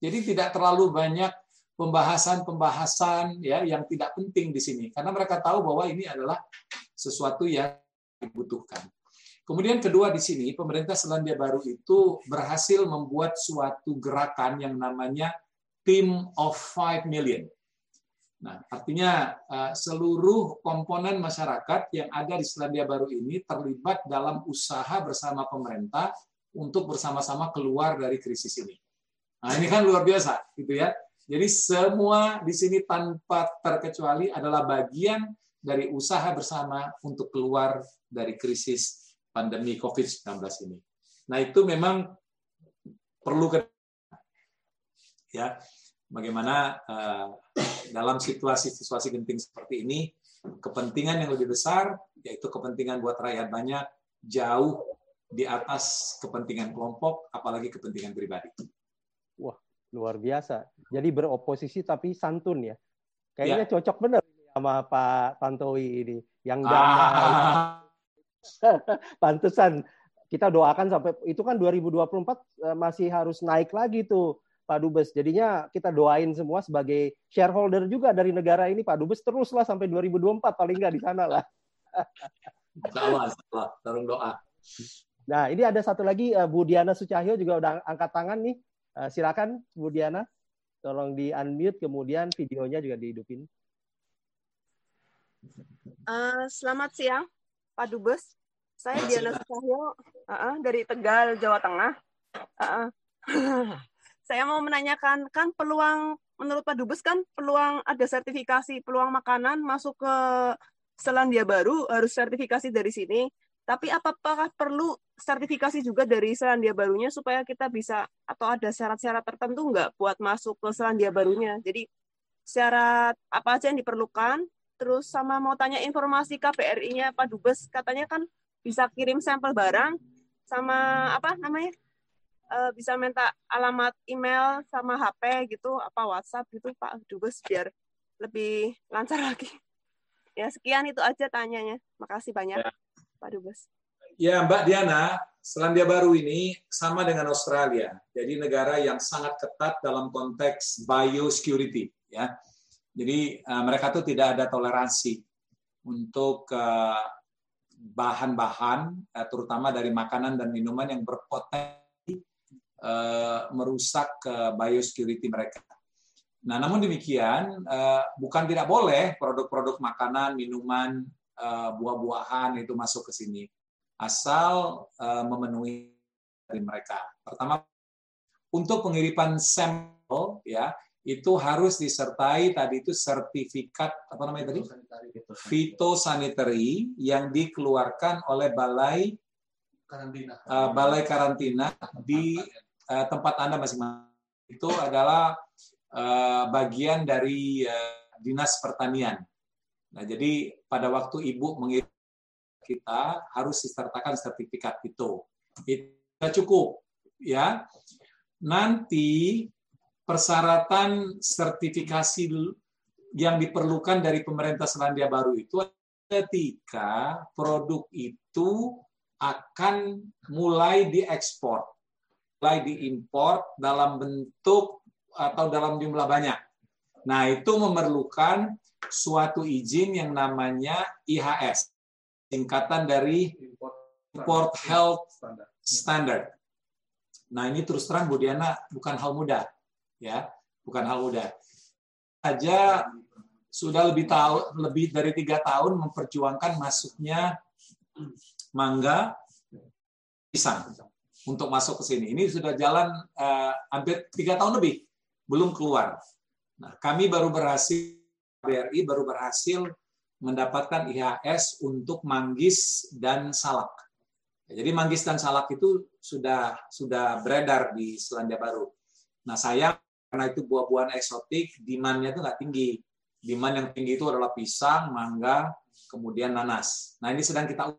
Jadi tidak terlalu banyak pembahasan-pembahasan ya yang tidak penting di sini karena mereka tahu bahwa ini adalah sesuatu yang dibutuhkan. Kemudian kedua di sini, pemerintah Selandia Baru itu berhasil membuat suatu gerakan yang namanya Team of Five Million. Nah, artinya eh, seluruh komponen masyarakat yang ada di Selandia Baru ini terlibat dalam usaha bersama pemerintah untuk bersama-sama keluar dari krisis ini. Nah, ini kan luar biasa, gitu ya. Jadi semua di sini tanpa terkecuali adalah bagian dari usaha bersama untuk keluar dari krisis pandemi COVID-19 ini. Nah, itu memang perlu ke ya bagaimana uh, dalam situasi-situasi genting seperti ini kepentingan yang lebih besar yaitu kepentingan buat rakyat banyak jauh di atas kepentingan kelompok apalagi kepentingan pribadi. Wah, luar biasa. Jadi beroposisi tapi santun ya. Kayaknya ya. cocok benar sama Pak Tantowi ini yang damai. Ah Pantesan kita doakan sampai itu kan 2024 eh, masih harus naik lagi tuh Pak Dubes. Jadinya kita doain semua sebagai shareholder juga dari negara ini Pak Dubes teruslah sampai 2024 paling nggak di sana lah. Salah, salah. Tarung doa. Nah, ini ada satu lagi eh, Bu Diana Sucahyo juga udah angkat tangan nih. Eh, silakan Bu Diana. Tolong di unmute kemudian videonya juga dihidupin. Uh, selamat siang. Pak Dubes. Saya Diana Sucahyo uh -uh, dari Tegal, Jawa Tengah. Uh -uh. saya mau menanyakan, kan peluang, menurut Pak Dubes kan peluang ada sertifikasi, peluang makanan masuk ke Selandia Baru harus sertifikasi dari sini. Tapi apakah perlu sertifikasi juga dari Selandia Barunya supaya kita bisa atau ada syarat-syarat tertentu nggak buat masuk ke Selandia Barunya? Jadi syarat apa aja yang diperlukan terus sama mau tanya informasi KBRI-nya Pak Dubes? Katanya kan bisa kirim sampel barang sama apa namanya? E, bisa minta alamat email sama HP gitu apa WhatsApp gitu Pak Dubes biar lebih lancar lagi. Ya sekian itu aja tanyanya. Makasih banyak ya. Pak Dubes. Ya Mbak Diana Selandia Baru ini sama dengan Australia. Jadi negara yang sangat ketat dalam konteks biosecurity ya jadi uh, mereka tuh tidak ada toleransi untuk uh, bahan-bahan, uh, terutama dari makanan dan minuman yang berpotensi merusak uh, biosecurity mereka. Nah, namun demikian, bukan tidak boleh produk-produk makanan, minuman, buah-buahan itu masuk ke sini, asal uh, memenuhi dari mereka. Pertama, untuk pengiriman sampel, ya itu harus disertai tadi itu sertifikat apa namanya tadi fitosanitary yang dikeluarkan oleh balai karantina uh, balai karantina di uh, tempat anda masing-masing itu adalah uh, bagian dari uh, dinas pertanian. Nah jadi pada waktu ibu mengirim kita harus disertakan sertifikat itu. Itu cukup ya. Nanti persyaratan sertifikasi yang diperlukan dari pemerintah Selandia Baru itu ketika produk itu akan mulai diekspor, mulai diimpor dalam bentuk atau dalam jumlah banyak. Nah, itu memerlukan suatu izin yang namanya IHS, singkatan dari Import Health Standard. Nah, ini terus terang Bu Diana bukan hal mudah ya bukan hal mudah saja sudah lebih tahu lebih dari tiga tahun memperjuangkan masuknya mangga pisang untuk masuk ke sini. Ini sudah jalan uh, hampir tiga tahun lebih, belum keluar. Nah, kami baru berhasil, BRI baru berhasil mendapatkan IHS untuk manggis dan salak. Jadi manggis dan salak itu sudah sudah beredar di Selandia Baru. Nah, saya karena itu buah-buahan eksotik, demand-nya itu nggak tinggi. Demand yang tinggi itu adalah pisang, mangga, kemudian nanas. Nah ini sedang kita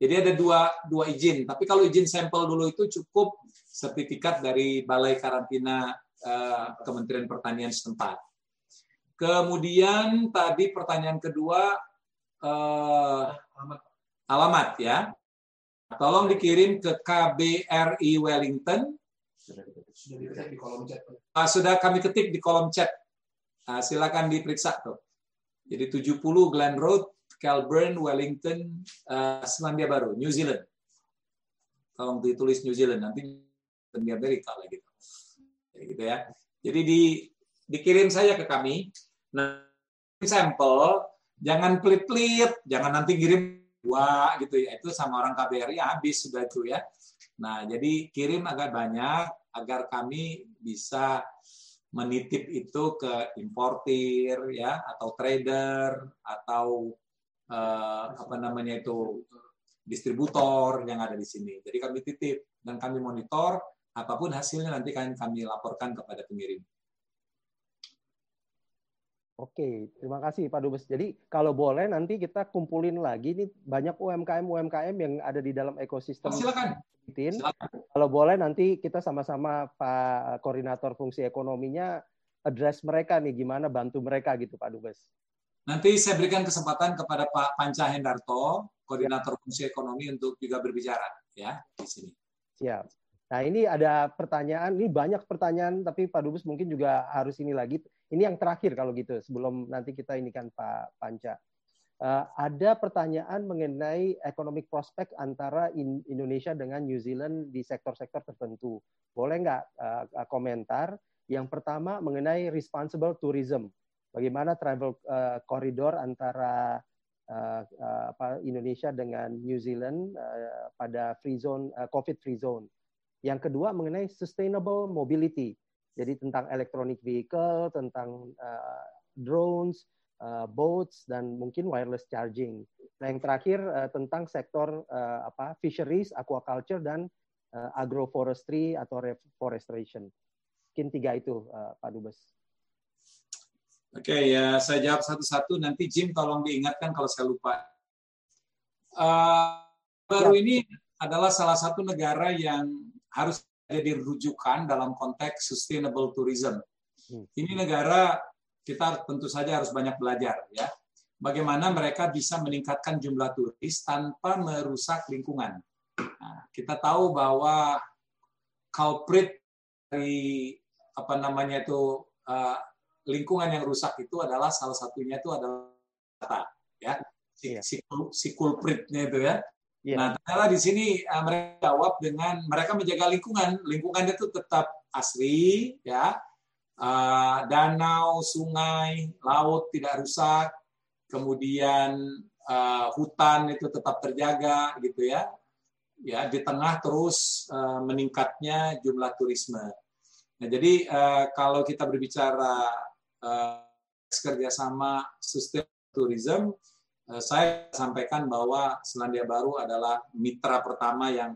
jadi ada dua dua izin. Tapi kalau izin sampel dulu itu cukup sertifikat dari Balai Karantina eh, Kementerian Pertanian setempat. Kemudian tadi pertanyaan kedua eh, alamat ya. Tolong dikirim ke KBRI Wellington sudah. Uh, sudah kami ketik di kolom chat. Uh, silakan diperiksa tuh. Jadi 70 Glen Road, Kelburn, Wellington, uh, Selandia Baru, New Zealand. Tolong ditulis New Zealand nanti di Amerika lagi. Gitu ya. Jadi di, dikirim saya ke kami. Nah, sampel, jangan pelit-pelit, jangan nanti kirim dua gitu ya. Itu sama orang KBRI habis sudah itu ya. Nah, jadi kirim agak banyak agar kami bisa menitip itu ke importir ya atau trader atau eh, apa namanya itu distributor yang ada di sini. Jadi kami titip dan kami monitor apa pun hasilnya nanti kami kami laporkan kepada pengirim. Oke, terima kasih Pak Dubes. Jadi kalau boleh nanti kita kumpulin lagi nih banyak UMKM UMKM yang ada di dalam ekosistem. Oh, silakan. silakan. Kalau boleh nanti kita sama-sama Pak Koordinator Fungsi Ekonominya address mereka nih gimana bantu mereka gitu Pak Dubes. Nanti saya berikan kesempatan kepada Pak Panca Hendarto, Koordinator Fungsi Ekonomi untuk juga berbicara ya di sini. Siap. Nah ini ada pertanyaan, ini banyak pertanyaan, tapi Pak Dubes mungkin juga harus ini lagi. Ini yang terakhir kalau gitu, sebelum nanti kita ini kan Pak Panca. Uh, ada pertanyaan mengenai economic prospect antara in Indonesia dengan New Zealand di sektor-sektor tertentu. Boleh nggak uh, komentar? Yang pertama mengenai responsible tourism. Bagaimana travel uh, corridor antara uh, uh, Indonesia dengan New Zealand uh, pada free zone, uh, COVID free zone yang kedua mengenai sustainable mobility. Jadi tentang electronic vehicle, tentang uh, drones, uh, boats dan mungkin wireless charging. Nah, yang terakhir uh, tentang sektor uh, apa fisheries, aquaculture dan uh, agroforestry atau reforestation. Mungkin tiga itu uh, Pak Dubes. Oke, okay, ya saya jawab satu-satu. Nanti Jim tolong diingatkan kalau saya lupa. Uh, baru ya. ini adalah salah satu negara yang harus jadi rujukan dalam konteks sustainable tourism. Hmm. Ini negara kita tentu saja harus banyak belajar ya. Bagaimana mereka bisa meningkatkan jumlah turis tanpa merusak lingkungan. Nah, kita tahu bahwa culprit dari apa namanya itu uh, lingkungan yang rusak itu adalah salah satunya itu adalah data ya si, iya. si, si culpritnya itu ya Yeah. Nah, ternyata di sini uh, mereka jawab dengan mereka menjaga lingkungan. Lingkungan itu tetap asri, ya. Uh, danau, sungai, laut tidak rusak. Kemudian uh, hutan itu tetap terjaga, gitu ya. Ya, di tengah terus uh, meningkatnya jumlah turisme. Nah, jadi uh, kalau kita berbicara uh, kerjasama sustain tourism, saya sampaikan bahwa Selandia Baru adalah mitra pertama yang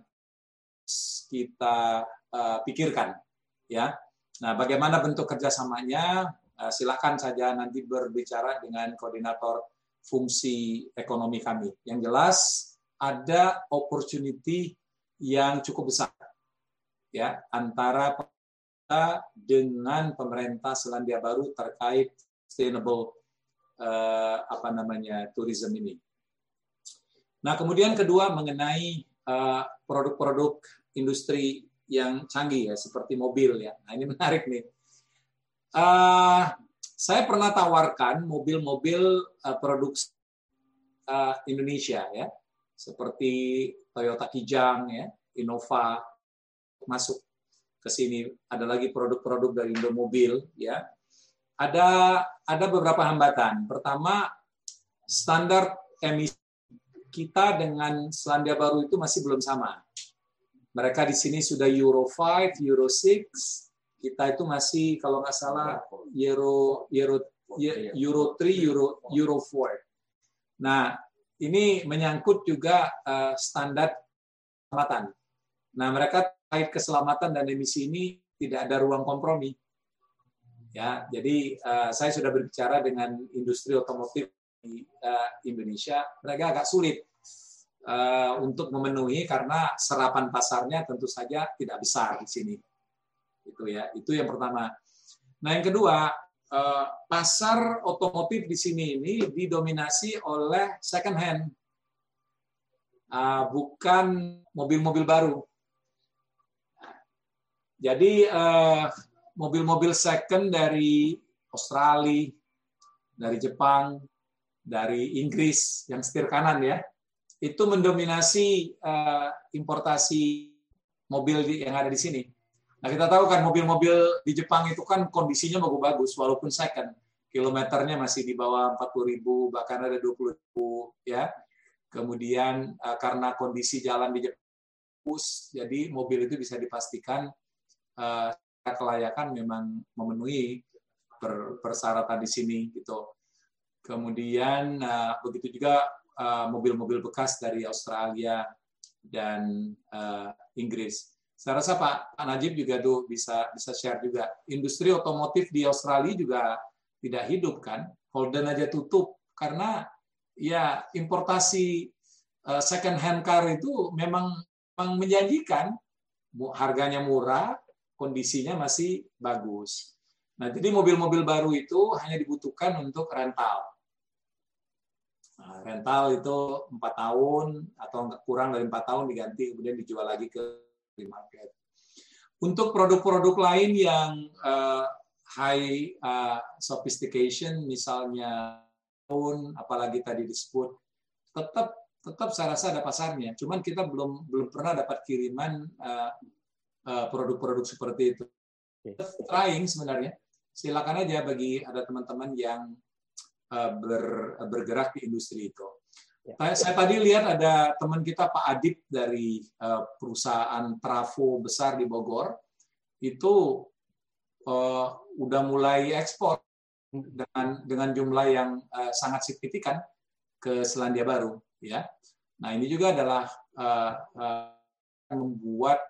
kita uh, pikirkan, ya. Nah, bagaimana bentuk kerjasamanya? Uh, silakan saja nanti berbicara dengan koordinator fungsi ekonomi kami. Yang jelas ada opportunity yang cukup besar ya antara dengan pemerintah Selandia Baru terkait sustainable uh, apa namanya tourism ini. Nah, kemudian kedua mengenai eh, produk-produk industri yang canggih ya seperti mobil ya. Nah, ini menarik nih. Uh, saya pernah tawarkan mobil-mobil uh, produk uh, Indonesia ya, seperti Toyota Kijang ya, Innova masuk ke sini. Ada lagi produk-produk dari Indomobil ya. Ada ada beberapa hambatan. Pertama, standar emisi kita dengan Selandia Baru itu masih belum sama. Mereka di sini sudah Euro 5, Euro 6, kita itu masih kalau nggak salah Euro Euro Euro 3, Euro Euro 4. Nah, ini menyangkut juga uh, standar keselamatan. Nah, mereka terkait keselamatan dan emisi ini tidak ada ruang kompromi. Ya, jadi uh, saya sudah berbicara dengan industri otomotif di uh, Indonesia, mereka agak sulit uh, untuk memenuhi karena serapan pasarnya tentu saja tidak besar di sini. Itu ya, itu yang pertama. Nah, yang kedua, pasar otomotif di sini ini didominasi oleh second hand, uh, bukan mobil-mobil baru. Jadi mobil-mobil second dari Australia, dari Jepang, dari Inggris yang setir kanan ya, itu mendominasi eh, importasi mobil yang ada di sini. Nah kita tahu kan mobil-mobil di Jepang itu kan kondisinya bagus-bagus walaupun second, kilometernya masih di bawah 40 ribu bahkan ada 20 ribu ya. Kemudian eh, karena kondisi jalan di Jepang jadi mobil itu bisa dipastikan uh, kelayakan memang memenuhi persyaratan di sini gitu. Kemudian uh, begitu juga eh, mobil-mobil uh, bekas dari Australia dan uh, Inggris. Saya rasa Pak, Pak Najib juga tuh bisa bisa share juga. Industri otomotif di Australia juga tidak hidup kan. Holden aja tutup karena ya importasi uh, second hand car itu memang, memang menjanjikan harganya murah, kondisinya masih bagus. Nah, jadi mobil-mobil baru itu hanya dibutuhkan untuk rental. Nah, rental itu empat tahun atau kurang dari empat tahun diganti kemudian dijual lagi ke market. Untuk produk-produk lain yang uh, high uh, sophistication, misalnya pun apalagi tadi disebut, tetap tetap saya rasa ada pasarnya. Cuman kita belum belum pernah dapat kiriman uh, produk-produk seperti itu. Trying sebenarnya. Silakan aja bagi ada teman-teman yang eh, ber, bergerak di industri itu. Ya. Saya tadi lihat ada teman kita Pak Adib dari eh, perusahaan trafo besar di Bogor itu uh, udah mulai ekspor dengan dengan jumlah yang uh, sangat signifikan ke Selandia Baru ya. Nah, ini juga adalah uh, uh, membuat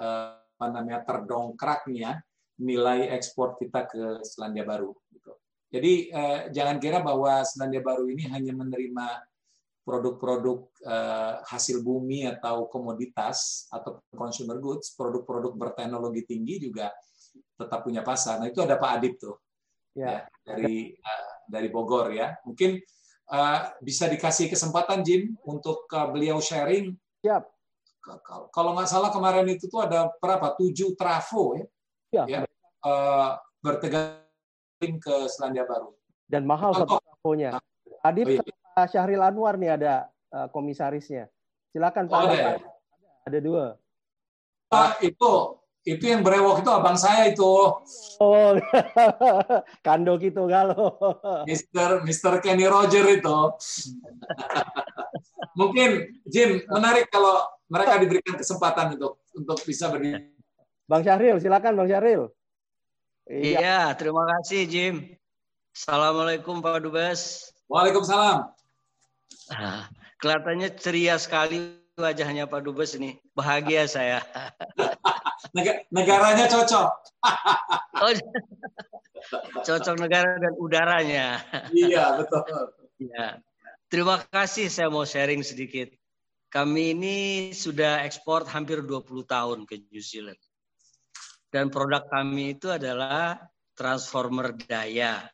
uh, apa namanya terdongkraknya nilai ekspor kita ke Selandia Baru. Gitu. Jadi eh, jangan kira bahwa Selandia Baru ini hanya menerima produk-produk eh, hasil bumi atau komoditas atau consumer goods, produk-produk berteknologi tinggi juga tetap punya pasar. Nah itu ada Pak Adib tuh ya, ya dari uh, dari Bogor ya. Mungkin bisa dikasih kesempatan Jim untuk beliau sharing. Siap kalau nggak salah kemarin itu tuh ada berapa tujuh trafo ya, ya. ya uh, bertegang ke Selandia Baru dan mahal satu trafonya. Tadi oh, iya. Pak Syahril Anwar nih ada uh, komisarisnya. Silakan Pak. Oh, ada, ya? ada dua. Uh, itu itu yang berewok itu abang saya itu. Oh, kando gitu galo. Mister Mister Kenny Roger itu. Mungkin Jim menarik kalau mereka diberikan kesempatan untuk untuk bisa berdiri. Bang Syahril, silakan Bang Syahril. Iya. iya, terima kasih Jim. Assalamualaikum Pak Dubes. Waalaikumsalam. Nah, kelihatannya ceria sekali wajahnya Pak Dubes ini. Bahagia saya. Negaranya cocok. oh, cocok negara dan udaranya. Iya, betul. Iya. Terima kasih saya mau sharing sedikit. Kami ini sudah ekspor hampir 20 tahun ke New Zealand. Dan produk kami itu adalah transformer daya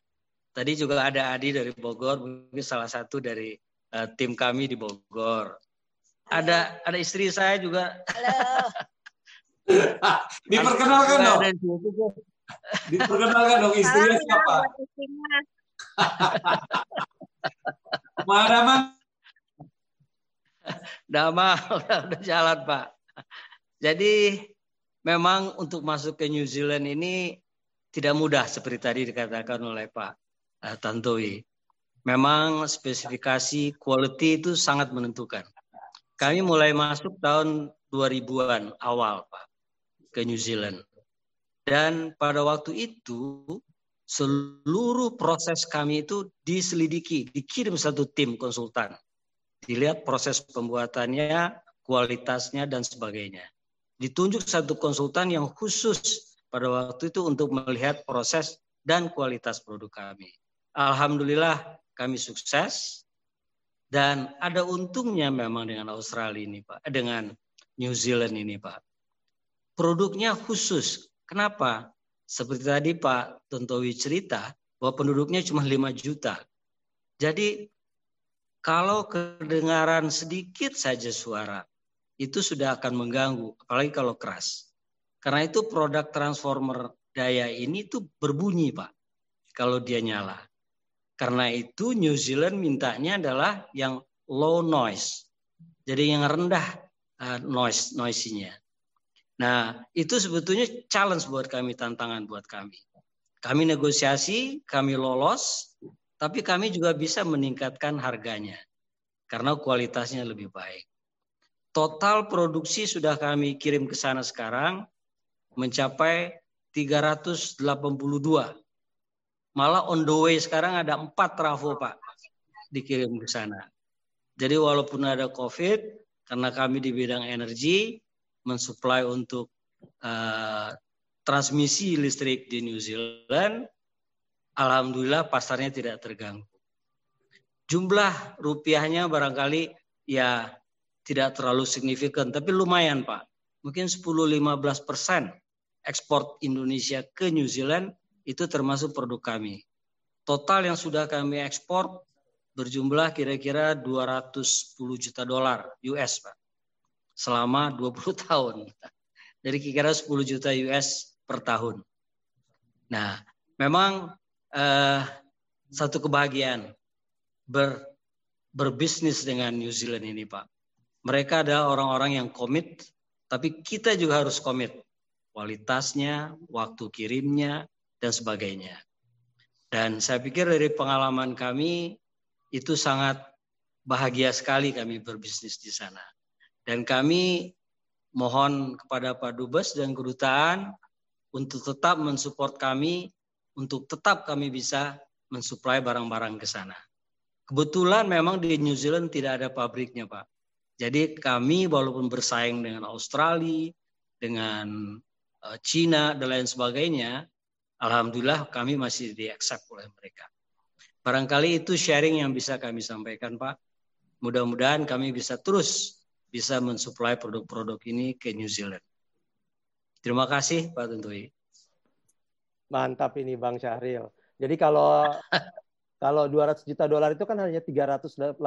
Tadi juga ada Adi dari Bogor, mungkin salah satu dari uh, tim kami di Bogor. Ada ada istri saya juga. Halo. Diperkenalkan dong. Diperkenalkan dong istrinya siapa? Mana man? Dama udah, udah jalan Pak. Jadi memang untuk masuk ke New Zealand ini tidak mudah seperti tadi dikatakan oleh Pak uh, Tantowi. Memang spesifikasi quality itu sangat menentukan. Kami mulai masuk tahun 2000-an awal, Pak, ke New Zealand. Dan pada waktu itu seluruh proses kami itu diselidiki, dikirim satu tim konsultan. Dilihat proses pembuatannya, kualitasnya dan sebagainya. Ditunjuk satu konsultan yang khusus pada waktu itu untuk melihat proses dan kualitas produk kami. Alhamdulillah kami sukses dan ada untungnya memang dengan Australia ini Pak, dengan New Zealand ini Pak. Produknya khusus. Kenapa? Seperti tadi Pak Tontowi cerita bahwa penduduknya cuma 5 juta. Jadi kalau kedengaran sedikit saja suara itu sudah akan mengganggu, apalagi kalau keras. Karena itu produk transformer daya ini tuh berbunyi Pak kalau dia nyala. Karena itu New Zealand mintanya adalah yang low noise. Jadi yang rendah uh, noise noisinya. Nah, itu sebetulnya challenge buat kami, tantangan buat kami. Kami negosiasi, kami lolos, tapi kami juga bisa meningkatkan harganya karena kualitasnya lebih baik. Total produksi sudah kami kirim ke sana sekarang mencapai 382 Malah on the way sekarang ada empat trafo Pak dikirim ke sana. Jadi walaupun ada COVID, karena kami di bidang energi mensuplai untuk uh, transmisi listrik di New Zealand, alhamdulillah pasarnya tidak terganggu. Jumlah rupiahnya barangkali ya tidak terlalu signifikan, tapi lumayan Pak. Mungkin 10-15 persen ekspor Indonesia ke New Zealand itu termasuk produk kami. Total yang sudah kami ekspor berjumlah kira-kira 210 juta dolar US, Pak. Selama 20 tahun. Jadi kira-kira 10 juta US per tahun. Nah, memang eh, satu kebahagiaan ber, berbisnis dengan New Zealand ini, Pak. Mereka adalah orang-orang yang komit, tapi kita juga harus komit. Kualitasnya, waktu kirimnya, dan sebagainya. Dan saya pikir dari pengalaman kami itu sangat bahagia sekali kami berbisnis di sana. Dan kami mohon kepada Pak Dubes dan kedutaan untuk tetap mensupport kami, untuk tetap kami bisa mensuplai barang-barang ke sana. Kebetulan memang di New Zealand tidak ada pabriknya, Pak. Jadi kami walaupun bersaing dengan Australia, dengan eh, Cina dan lain sebagainya, Alhamdulillah kami masih di accept oleh mereka. Barangkali itu sharing yang bisa kami sampaikan Pak. Mudah-mudahan kami bisa terus bisa mensuplai produk-produk ini ke New Zealand. Terima kasih Pak Tuntui. Mantap ini Bang Syahril. Jadi kalau kalau 200 juta dolar itu kan hanya 382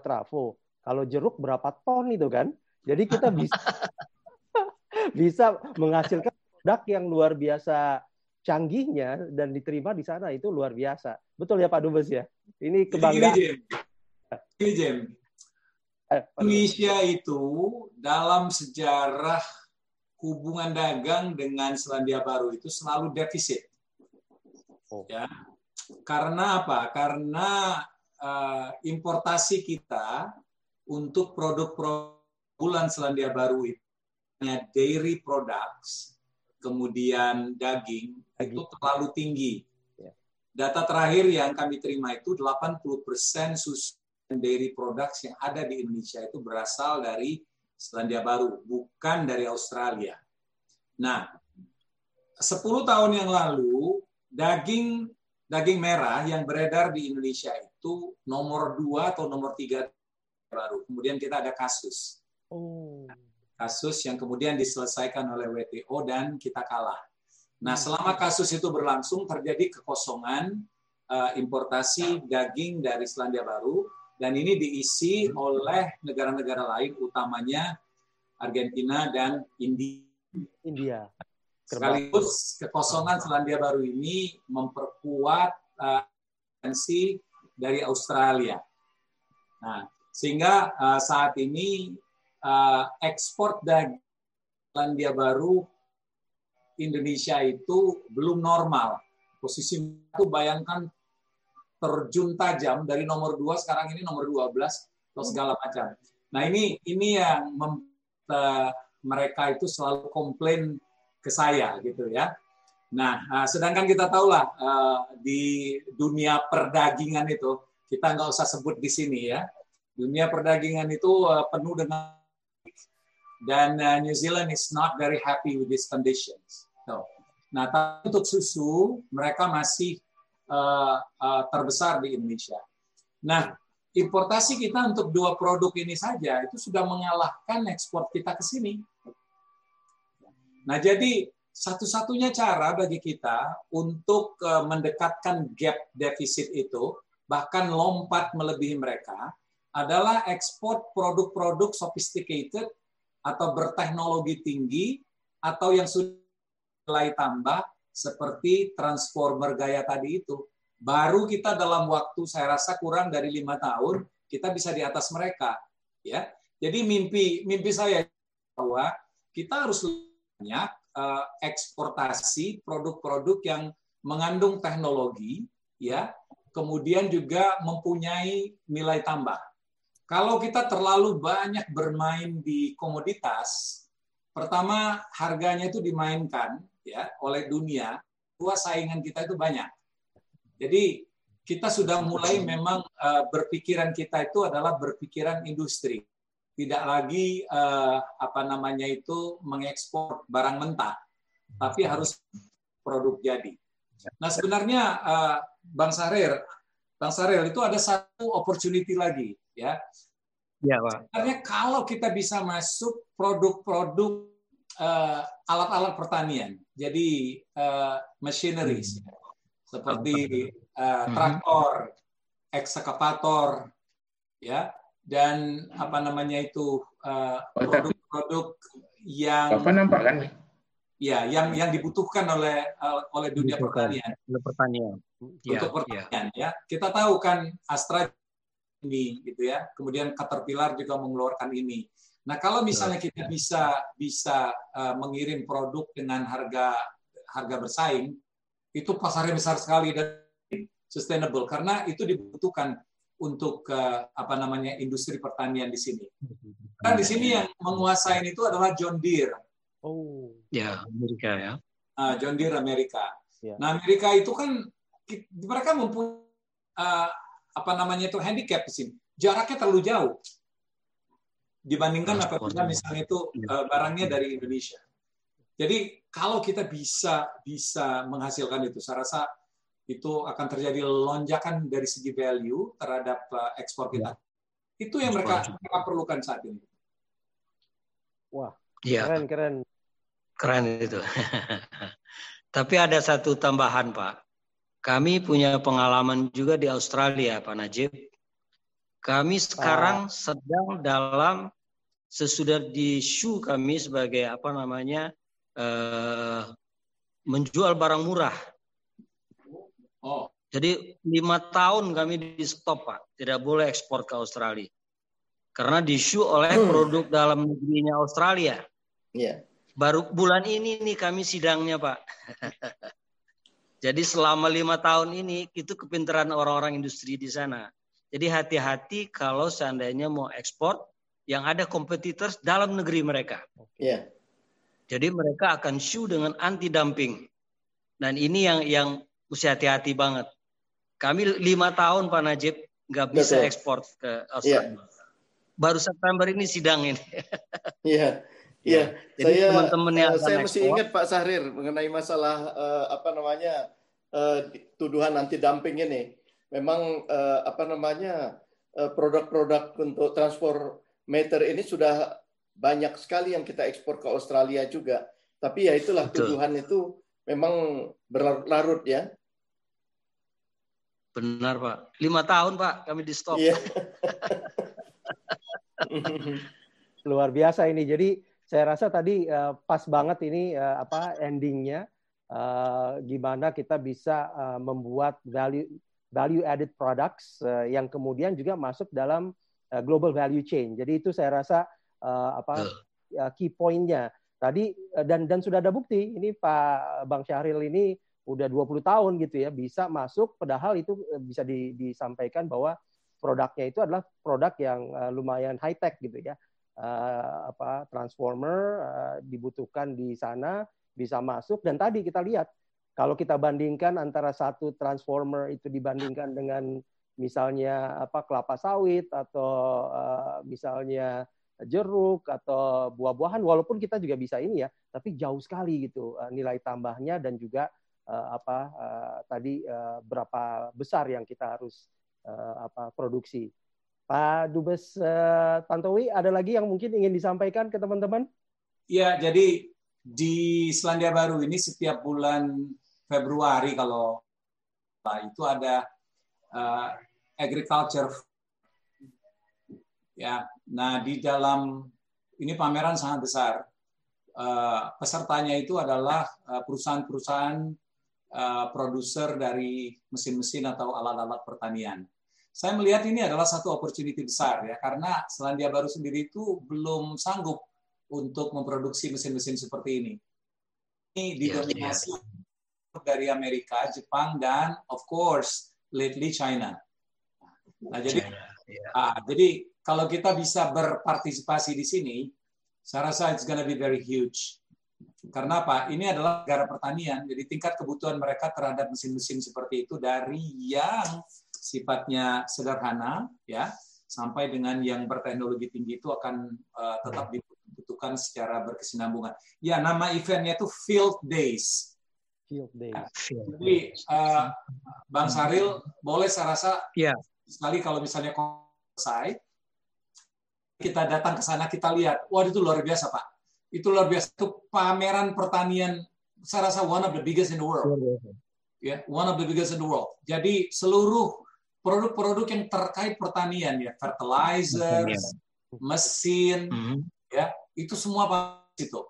trafo. Kalau jeruk berapa ton itu kan? Jadi kita bisa bisa menghasilkan produk yang luar biasa canggihnya dan diterima di sana itu luar biasa. Betul ya Pak Dubes ya? Ini kebanggaan. Ini Jem. Eh, Indonesia itu dalam sejarah hubungan dagang dengan Selandia Baru itu selalu defisit. Oh. Ya. Karena apa? Karena uh, importasi kita untuk produk-produk bulan Selandia Baru itu dairy products kemudian daging, daging. itu terlalu tinggi. Ya. Data terakhir yang kami terima itu 80% susu dairy products yang ada di Indonesia itu berasal dari Selandia Baru, bukan dari Australia. Nah, 10 tahun yang lalu daging daging merah yang beredar di Indonesia itu nomor dua atau nomor tiga baru. Kemudian kita ada kasus. Oh. Kasus yang kemudian diselesaikan oleh WTO dan kita kalah. Nah, hmm. selama kasus itu berlangsung terjadi kekosongan uh, importasi daging dari Selandia Baru dan ini diisi oleh negara-negara lain utamanya Argentina dan India. India. Sekaligus kekosongan Selandia Baru ini memperkuat uh, dari Australia. Nah, sehingga uh, saat ini uh, ekspor daging Selandia Baru Indonesia itu belum normal. Posisi itu bayangkan terjun tajam dari nomor 2 sekarang ini nomor 12 atau segala macam. Nah, ini ini yang mem, uh, mereka itu selalu komplain ke saya gitu ya. Nah, uh, sedangkan kita tahu lah uh, di dunia perdagingan itu kita nggak usah sebut di sini ya. Dunia perdagingan itu uh, penuh dengan dan uh, New Zealand is not very happy with these conditions. So, nah, untuk susu mereka masih uh, uh, terbesar di Indonesia. Nah, importasi kita untuk dua produk ini saja itu sudah mengalahkan ekspor kita ke sini. Nah, jadi satu-satunya cara bagi kita untuk eh, mendekatkan gap defisit itu, bahkan lompat melebihi mereka, adalah ekspor produk-produk sophisticated atau berteknologi tinggi atau yang sudah nilai tambah seperti transformer gaya tadi itu. Baru kita dalam waktu saya rasa kurang dari lima tahun kita bisa di atas mereka, ya. Jadi mimpi mimpi saya bahwa kita harus banyak uh, eksportasi produk-produk yang mengandung teknologi, ya, kemudian juga mempunyai nilai tambah. Kalau kita terlalu banyak bermain di komoditas, pertama harganya itu dimainkan ya oleh dunia, dua saingan kita itu banyak. Jadi kita sudah mulai memang uh, berpikiran kita itu adalah berpikiran industri tidak lagi uh, apa namanya itu mengekspor barang mentah, tapi harus produk jadi. Nah sebenarnya uh, Bang Sarir, Bang Sarir itu ada satu opportunity lagi ya. Ya, Pak. Sebenarnya kalau kita bisa masuk produk-produk uh, alat-alat pertanian, jadi uh, machineries hmm. seperti uh, traktor, ekskavator, ya dan apa namanya itu uh, produk-produk yang apa nampak kan? Ya, yang yang dibutuhkan oleh uh, oleh dunia pertanian. pertanian. Ya, Untuk pertanian ya. ya. Kita tahu kan Astra ini gitu ya. Kemudian Caterpillar juga mengeluarkan ini. Nah, kalau misalnya kita bisa bisa uh, mengirim produk dengan harga harga bersaing, itu pasarnya besar sekali dan sustainable karena itu dibutuhkan untuk uh, apa namanya industri pertanian di sini. Kan di sini yang menguasai itu adalah John Deere. Oh, ya Amerika ya. Uh, John Deere Amerika. Ya. Nah Amerika itu kan mereka mempunyai uh, apa namanya itu handicap di sini. Jaraknya terlalu jauh dibandingkan apabila misalnya itu uh, barangnya dari Indonesia. Jadi kalau kita bisa bisa menghasilkan itu, saya rasa itu akan terjadi lonjakan dari segi value terhadap uh, ekspor kita. Ya. Itu yang mereka, mereka perlukan saat ini. Wah, ya. keren keren. Keren itu. Tapi ada satu tambahan, Pak. Kami punya pengalaman juga di Australia, Pak Najib. Kami sekarang ah. sedang dalam sesudah di shoe kami sebagai apa namanya uh, menjual barang murah Oh. Jadi lima tahun kami di stop pak, tidak boleh ekspor ke Australia karena disu oleh hmm. produk dalam negerinya Australia. Yeah. Baru bulan ini nih kami sidangnya pak. Jadi selama lima tahun ini itu kepintaran orang-orang industri di sana. Jadi hati-hati kalau seandainya mau ekspor yang ada kompetitor dalam negeri mereka. Yeah. Jadi mereka akan sue dengan anti dumping. Dan ini yang yang mesti hati-hati banget. Kami lima tahun Pak Najib nggak bisa Betul. ekspor ke Australia. Yeah. Baru September ini sidang ini. Iya. Iya, saya teman-teman yang uh, saya mesti ingat Pak Sahrir mengenai masalah uh, apa namanya uh, tuduhan anti dumping ini. Memang uh, apa namanya produk-produk uh, untuk meter ini sudah banyak sekali yang kita ekspor ke Australia juga. Tapi ya itulah Betul. tuduhan itu memang berlarut ya. Benar Pak. Lima tahun Pak kami di stop. Yeah. Luar biasa ini. Jadi saya rasa tadi uh, pas banget ini uh, apa endingnya. Uh, gimana kita bisa uh, membuat value value added products uh, yang kemudian juga masuk dalam uh, global value chain. Jadi itu saya rasa uh, apa uh. key pointnya tadi dan dan sudah ada bukti ini Pak Bang Syahril ini udah 20 tahun gitu ya bisa masuk padahal itu bisa di, disampaikan bahwa produknya itu adalah produk yang uh, lumayan high tech gitu ya uh, apa transformer uh, dibutuhkan di sana bisa masuk dan tadi kita lihat kalau kita bandingkan antara satu transformer itu dibandingkan dengan misalnya apa kelapa sawit atau uh, misalnya jeruk atau buah-buahan walaupun kita juga bisa ini ya tapi jauh sekali gitu uh, nilai tambahnya dan juga uh, apa uh, tadi uh, berapa besar yang kita harus uh, apa produksi. Pak Dubes uh, Tantowi, ada lagi yang mungkin ingin disampaikan ke teman-teman? Ya, jadi di Selandia Baru ini setiap bulan Februari kalau itu ada uh, agriculture ya. Nah, di dalam ini pameran sangat besar. Uh, pesertanya itu adalah perusahaan-perusahaan uh, produser dari mesin-mesin atau alat-alat pertanian. Saya melihat ini adalah satu opportunity besar ya karena Selandia Baru sendiri itu belum sanggup untuk memproduksi mesin-mesin seperti ini. Ini iya, didominasi yeah, dari Amerika, Jepang dan of course lately China. Nah, jadi yeah. ah, jadi kalau kita bisa berpartisipasi di sini, saya rasa it's gonna be very huge. Karena apa? Ini adalah negara pertanian, jadi tingkat kebutuhan mereka terhadap mesin-mesin seperti itu dari yang sifatnya sederhana, ya, sampai dengan yang berteknologi tinggi itu akan uh, tetap dibutuhkan secara berkesinambungan. Ya, nama eventnya itu Field Days. Field Days. Ya, jadi, uh, Bang Saril, boleh saya rasa ya. sekali kalau misalnya selesai, kita datang ke sana, kita lihat, wah itu luar biasa Pak itu luar biasa. Itu pameran pertanian saya rasa one of the biggest in the world. Ya, yeah, one of the biggest in the world. Jadi seluruh produk-produk yang terkait pertanian ya, fertilizer, mesin, mm -hmm. ya, itu semua Pak itu,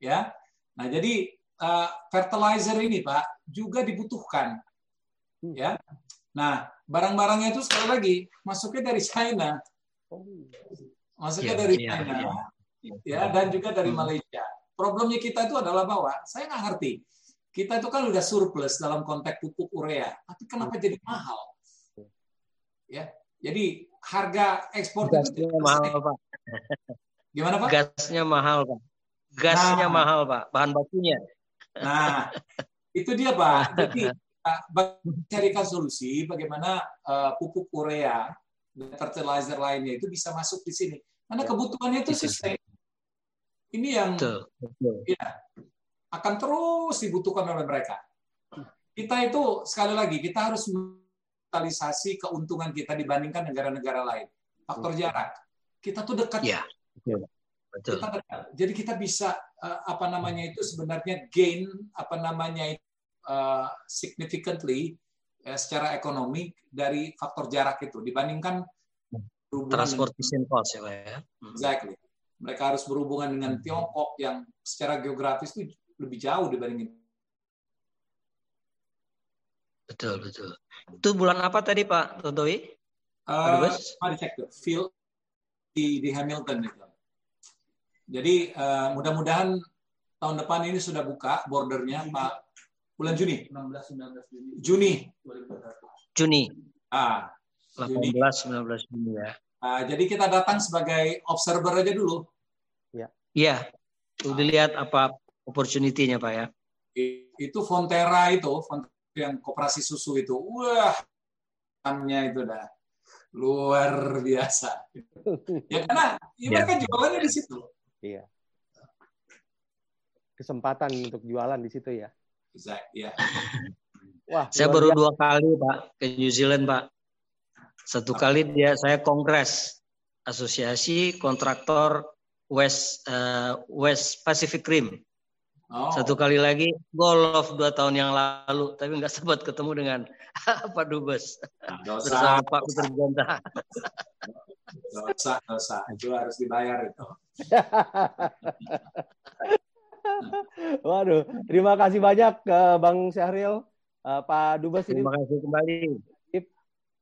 ya. Nah, jadi uh, fertilizer ini Pak juga dibutuhkan. Hmm. Ya. Nah, barang-barangnya itu sekali lagi masuknya dari China. Masuknya yeah, dari yeah, China. Yeah ya dan juga dari hmm. Malaysia. Problemnya kita itu adalah bahwa saya nggak ngerti. Kita itu kan udah surplus dalam konteks pupuk urea, tapi kenapa jadi mahal? Ya, jadi harga ekspor Gasnya itu mahal, Pak. Gimana, Pak? Gasnya mahal, Pak. Gasnya nah, mahal, Pak. Bahan bakunya. Nah, itu dia, Pak. Jadi carikan solusi bagaimana uh, pupuk urea dan fertilizer lainnya itu bisa masuk di sini. Karena kebutuhannya itu sustain. Ini yang Ya, akan terus dibutuhkan oleh mereka. Kita itu sekali lagi kita harus mentalisasi keuntungan kita dibandingkan negara-negara lain. Faktor jarak. Kita tuh dekat. Ya. Betul. Kita. Jadi kita bisa uh, apa namanya itu sebenarnya gain apa namanya itu uh, significantly uh, secara ekonomi dari faktor jarak itu dibandingkan transportation cost ya, ya. Hmm. Exactly mereka harus berhubungan dengan hmm. Tiongkok yang secara geografis itu lebih jauh dibandingin. Betul betul. Itu bulan apa tadi Pak Tontowi? Uh, mari cek tuh, field di, di Hamilton itu. Jadi uh, mudah-mudahan tahun depan ini sudah buka bordernya Pak bulan Juni. 16 19 Juni. Juni. Juni. Ah, 18 Juni. 19 Juni ya. Uh, jadi kita datang sebagai observer aja dulu. Ya. Iya. Udah lihat apa opportunity-nya Pak ya. Itu Fontera itu, Fontera yang koperasi susu itu. Wah, itu dah luar biasa. Ya karena ya mereka jualannya di situ. Iya. Kesempatan untuk jualan di situ ya. Bisa, ya. Wah, saya baru dua kali Pak ke New Zealand Pak. Satu kali dia saya kongres asosiasi kontraktor West uh, West Pacific Rim. Oh. Satu kali lagi golf dua tahun yang lalu, tapi nggak sempat ketemu dengan Pak Dubes nah, bersama Pak Peter Gonta. Dosa, dosa, itu harus dibayar itu. Waduh, terima kasih banyak uh, Bang Syahril, uh, Pak Dubes ini. Terima kasih kembali.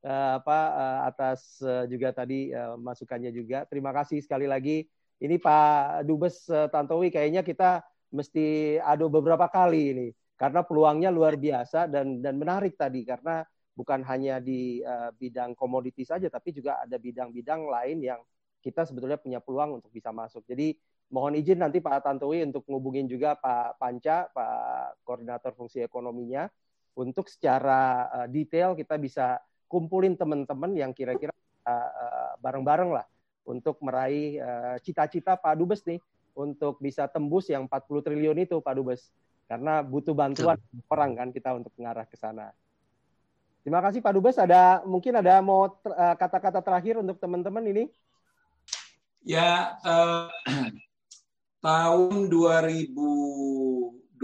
Uh, apa uh, atas uh, juga tadi uh, masukannya juga. Terima kasih sekali lagi. Ini Pak Dubes uh, Tantowi kayaknya kita mesti ada beberapa kali ini karena peluangnya luar biasa dan dan menarik tadi karena bukan hanya di uh, bidang komoditi saja tapi juga ada bidang-bidang lain yang kita sebetulnya punya peluang untuk bisa masuk. Jadi mohon izin nanti Pak Tantowi untuk ngubungin juga Pak Panca, Pak Koordinator Fungsi Ekonominya untuk secara uh, detail kita bisa kumpulin teman-teman yang kira-kira uh, bareng-bareng lah untuk meraih cita-cita Pak Dubes nih untuk bisa tembus yang 40 triliun itu Pak Dubes. Karena butuh bantuan Betul. orang kan kita untuk mengarah ke sana. Terima kasih Pak Dubes. Ada mungkin ada mau eh, kata-kata terakhir untuk teman-teman ini? Ya, eh, tahun 2012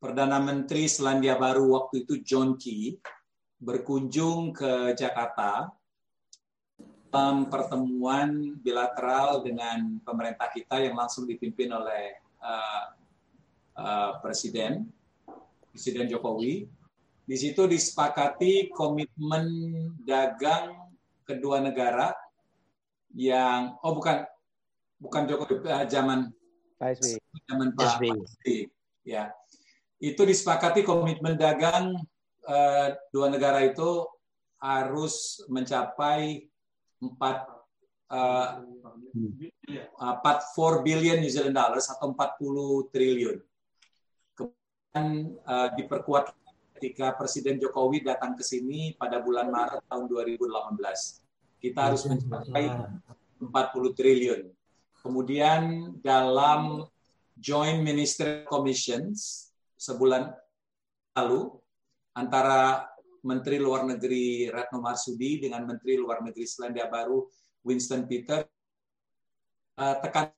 Perdana Menteri Selandia Baru waktu itu John Key berkunjung ke Jakarta dalam pertemuan bilateral dengan pemerintah kita yang langsung dipimpin oleh uh, uh, Presiden Presiden Jokowi. Di situ disepakati komitmen dagang kedua negara yang oh bukan bukan Jokowi uh, zaman Pak SBY. Zaman Pak SBY. Ya. Itu disepakati komitmen dagang uh, dua negara itu harus mencapai 4 uh, 4 billion New Zealand dollars atau 40 triliun. Kemudian uh, diperkuat ketika Presiden Jokowi datang ke sini pada bulan Maret tahun 2018. Kita harus mencapai 40 triliun. Kemudian dalam Joint Ministerial Commissions sebulan lalu antara Menteri Luar Negeri Retno Marsudi dengan Menteri Luar Negeri Selandia Baru Winston Peter uh, tekan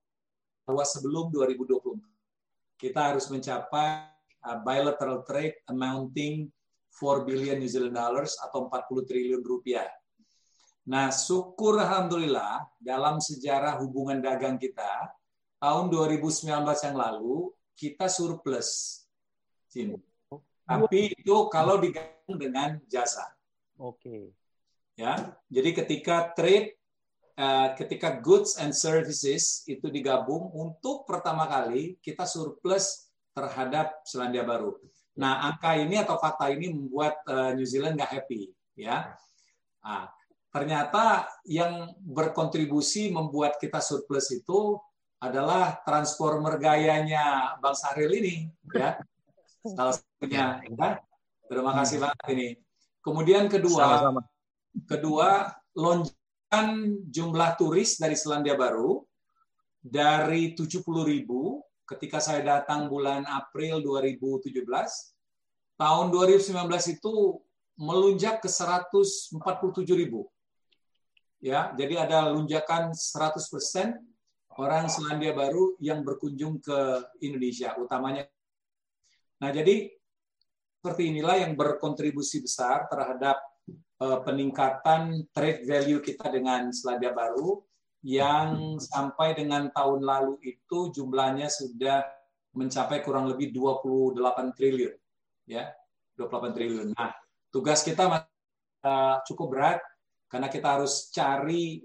bahwa sebelum 2024 kita harus mencapai uh, bilateral trade amounting 4 billion New Zealand dollars atau 40 triliun rupiah. Nah, syukur alhamdulillah dalam sejarah hubungan dagang kita tahun 2019 yang lalu kita surplus. Sini. Tapi itu kalau digabung dengan jasa. Oke. Okay. Ya, jadi ketika trade, uh, ketika goods and services itu digabung untuk pertama kali kita surplus terhadap Selandia Baru. Nah, angka ini atau fakta ini membuat uh, New Zealand nggak happy, ya. Nah, ternyata yang berkontribusi membuat kita surplus itu adalah transformer gayanya Bang Sahril ini, ya salah satunya. Ya. Terima kasih banget ini. Kemudian kedua, Sama-sama. kedua lonjakan jumlah turis dari Selandia Baru dari 70 ribu ketika saya datang bulan April 2017, tahun 2019 itu melunjak ke 147 ribu. Ya, jadi ada lonjakan 100% orang Selandia Baru yang berkunjung ke Indonesia, utamanya Nah, jadi seperti inilah yang berkontribusi besar terhadap uh, peningkatan trade value kita dengan Selandia Baru yang sampai dengan tahun lalu itu jumlahnya sudah mencapai kurang lebih 28 triliun ya 28 triliun. Nah, tugas kita uh, cukup berat karena kita harus cari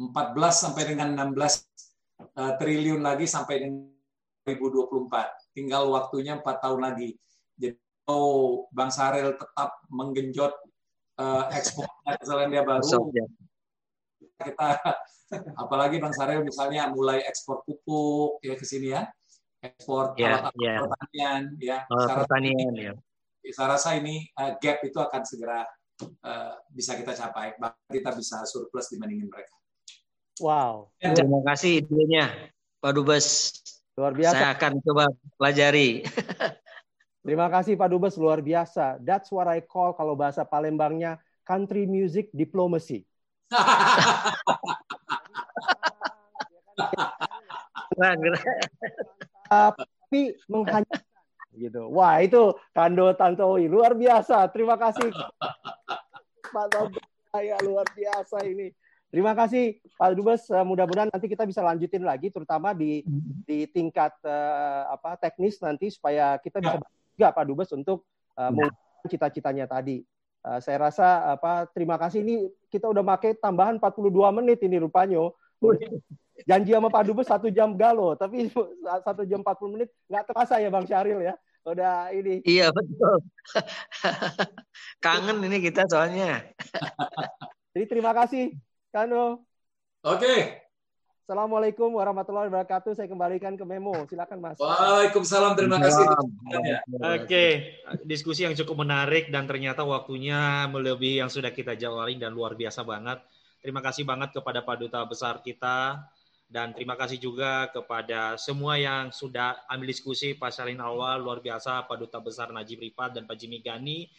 14 sampai dengan 16 uh, eh, triliun lagi sampai dengan 2024 tinggal waktunya empat tahun lagi. Jadi oh, Bang Sarel tetap menggenjot uh, ekspor Selandia Baru, kita apalagi Bang Sarel misalnya mulai ekspor pupuk ya ke sini ya. ekspor yeah, alat yeah. pertanian ya. Oh, pertanian ya. Saya rasa ini uh, gap itu akan segera uh, bisa kita capai, bahkan kita bisa surplus dibandingin mereka. Wow. Ya, terima kasih idenya, Pak Dubes. Luar biasa. Saya akan coba pelajari. terima kasih Pak Dubes, luar biasa. That's what I call kalau bahasa Palembangnya country music diplomacy. Tapi menghanyutkan gitu. Wah, itu Kando Tantowi luar biasa. Terima kasih Pak Dubes saya luar biasa ini. Terima kasih Pak Dubes. Eh, mudah-mudahan nanti kita bisa lanjutin lagi, terutama di di tingkat uh, apa teknis nanti supaya kita bisa juga Pak Dubes untuk uh, cita-citanya tadi. Uh, saya rasa apa terima kasih ini kita udah pakai tambahan 42 menit ini rupanya. Janji sama Pak Dubes satu jam galo, tapi satu jam 40 menit nggak terasa ya Bang Syahril ya. Udah ini. Iya betul. Kangen ini kita soalnya. Jadi terima kasih Kano. Oke. Assalamualaikum warahmatullahi wabarakatuh. Saya kembalikan ke Memo. Silakan Mas. Waalaikumsalam. Terima kasih. Oke, diskusi yang cukup menarik dan ternyata waktunya melebihi yang sudah kita jawabin dan luar biasa banget. Terima kasih banget kepada Pak Duta Besar kita dan terima kasih juga kepada semua yang sudah ambil diskusi Pak Salin Awal luar biasa Pak Duta Besar Najib Ripat dan Pak Jimmy Gani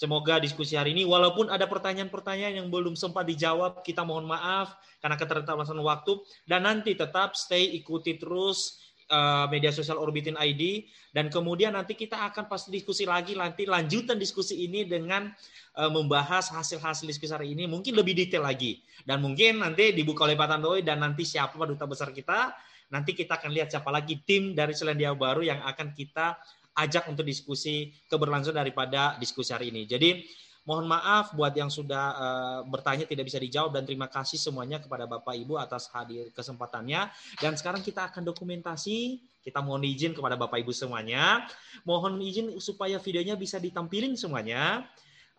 Semoga diskusi hari ini, walaupun ada pertanyaan-pertanyaan yang belum sempat dijawab, kita mohon maaf karena keterbatasan waktu. Dan nanti tetap stay ikuti terus uh, media sosial Orbitin ID. Dan kemudian nanti kita akan pasti diskusi lagi, nanti lanjutan diskusi ini dengan uh, membahas hasil-hasil diskusi hari ini, mungkin lebih detail lagi. Dan mungkin nanti dibuka oleh Pak Tantowi dan nanti siapa duta besar kita, nanti kita akan lihat siapa lagi tim dari Selandia Baru yang akan kita ajak untuk diskusi keberlangsungan daripada diskusi hari ini. Jadi mohon maaf buat yang sudah uh, bertanya tidak bisa dijawab dan terima kasih semuanya kepada Bapak Ibu atas hadir kesempatannya. Dan sekarang kita akan dokumentasi. Kita mohon izin kepada Bapak Ibu semuanya. Mohon izin supaya videonya bisa ditampilin semuanya.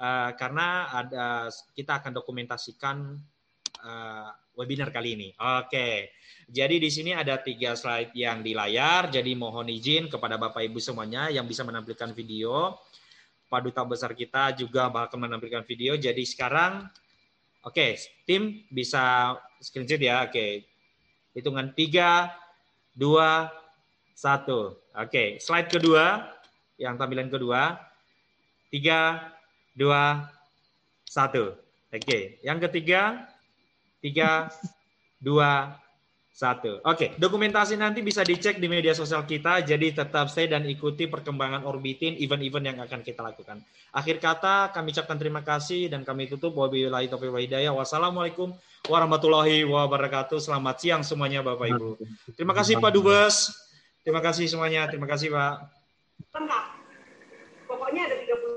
Uh, karena ada kita akan dokumentasikan uh, webinar kali ini. Oke. Okay. Jadi di sini ada tiga slide yang di layar. Jadi mohon izin kepada Bapak Ibu semuanya yang bisa menampilkan video. Pak Duta Besar kita juga bakal menampilkan video. Jadi sekarang, oke, okay, tim bisa screenshot ya. Oke, okay. hitungan tiga, dua, satu. Oke, okay. slide kedua, yang tampilan kedua, tiga, dua, satu. Oke, okay. yang ketiga, tiga, dua, satu. Oke, dokumentasi nanti bisa dicek di media sosial kita. Jadi tetap stay dan ikuti perkembangan Orbitin, event-event yang akan kita lakukan. Akhir kata, kami ucapkan terima kasih dan kami tutup. Wabillahi taufiq hidayah. Wassalamualaikum warahmatullahi wabarakatuh. Selamat siang semuanya Bapak Ibu. Terima kasih Pak Dubes. Terima kasih semuanya. Terima kasih Pak. Lengkap. Pokoknya ada 30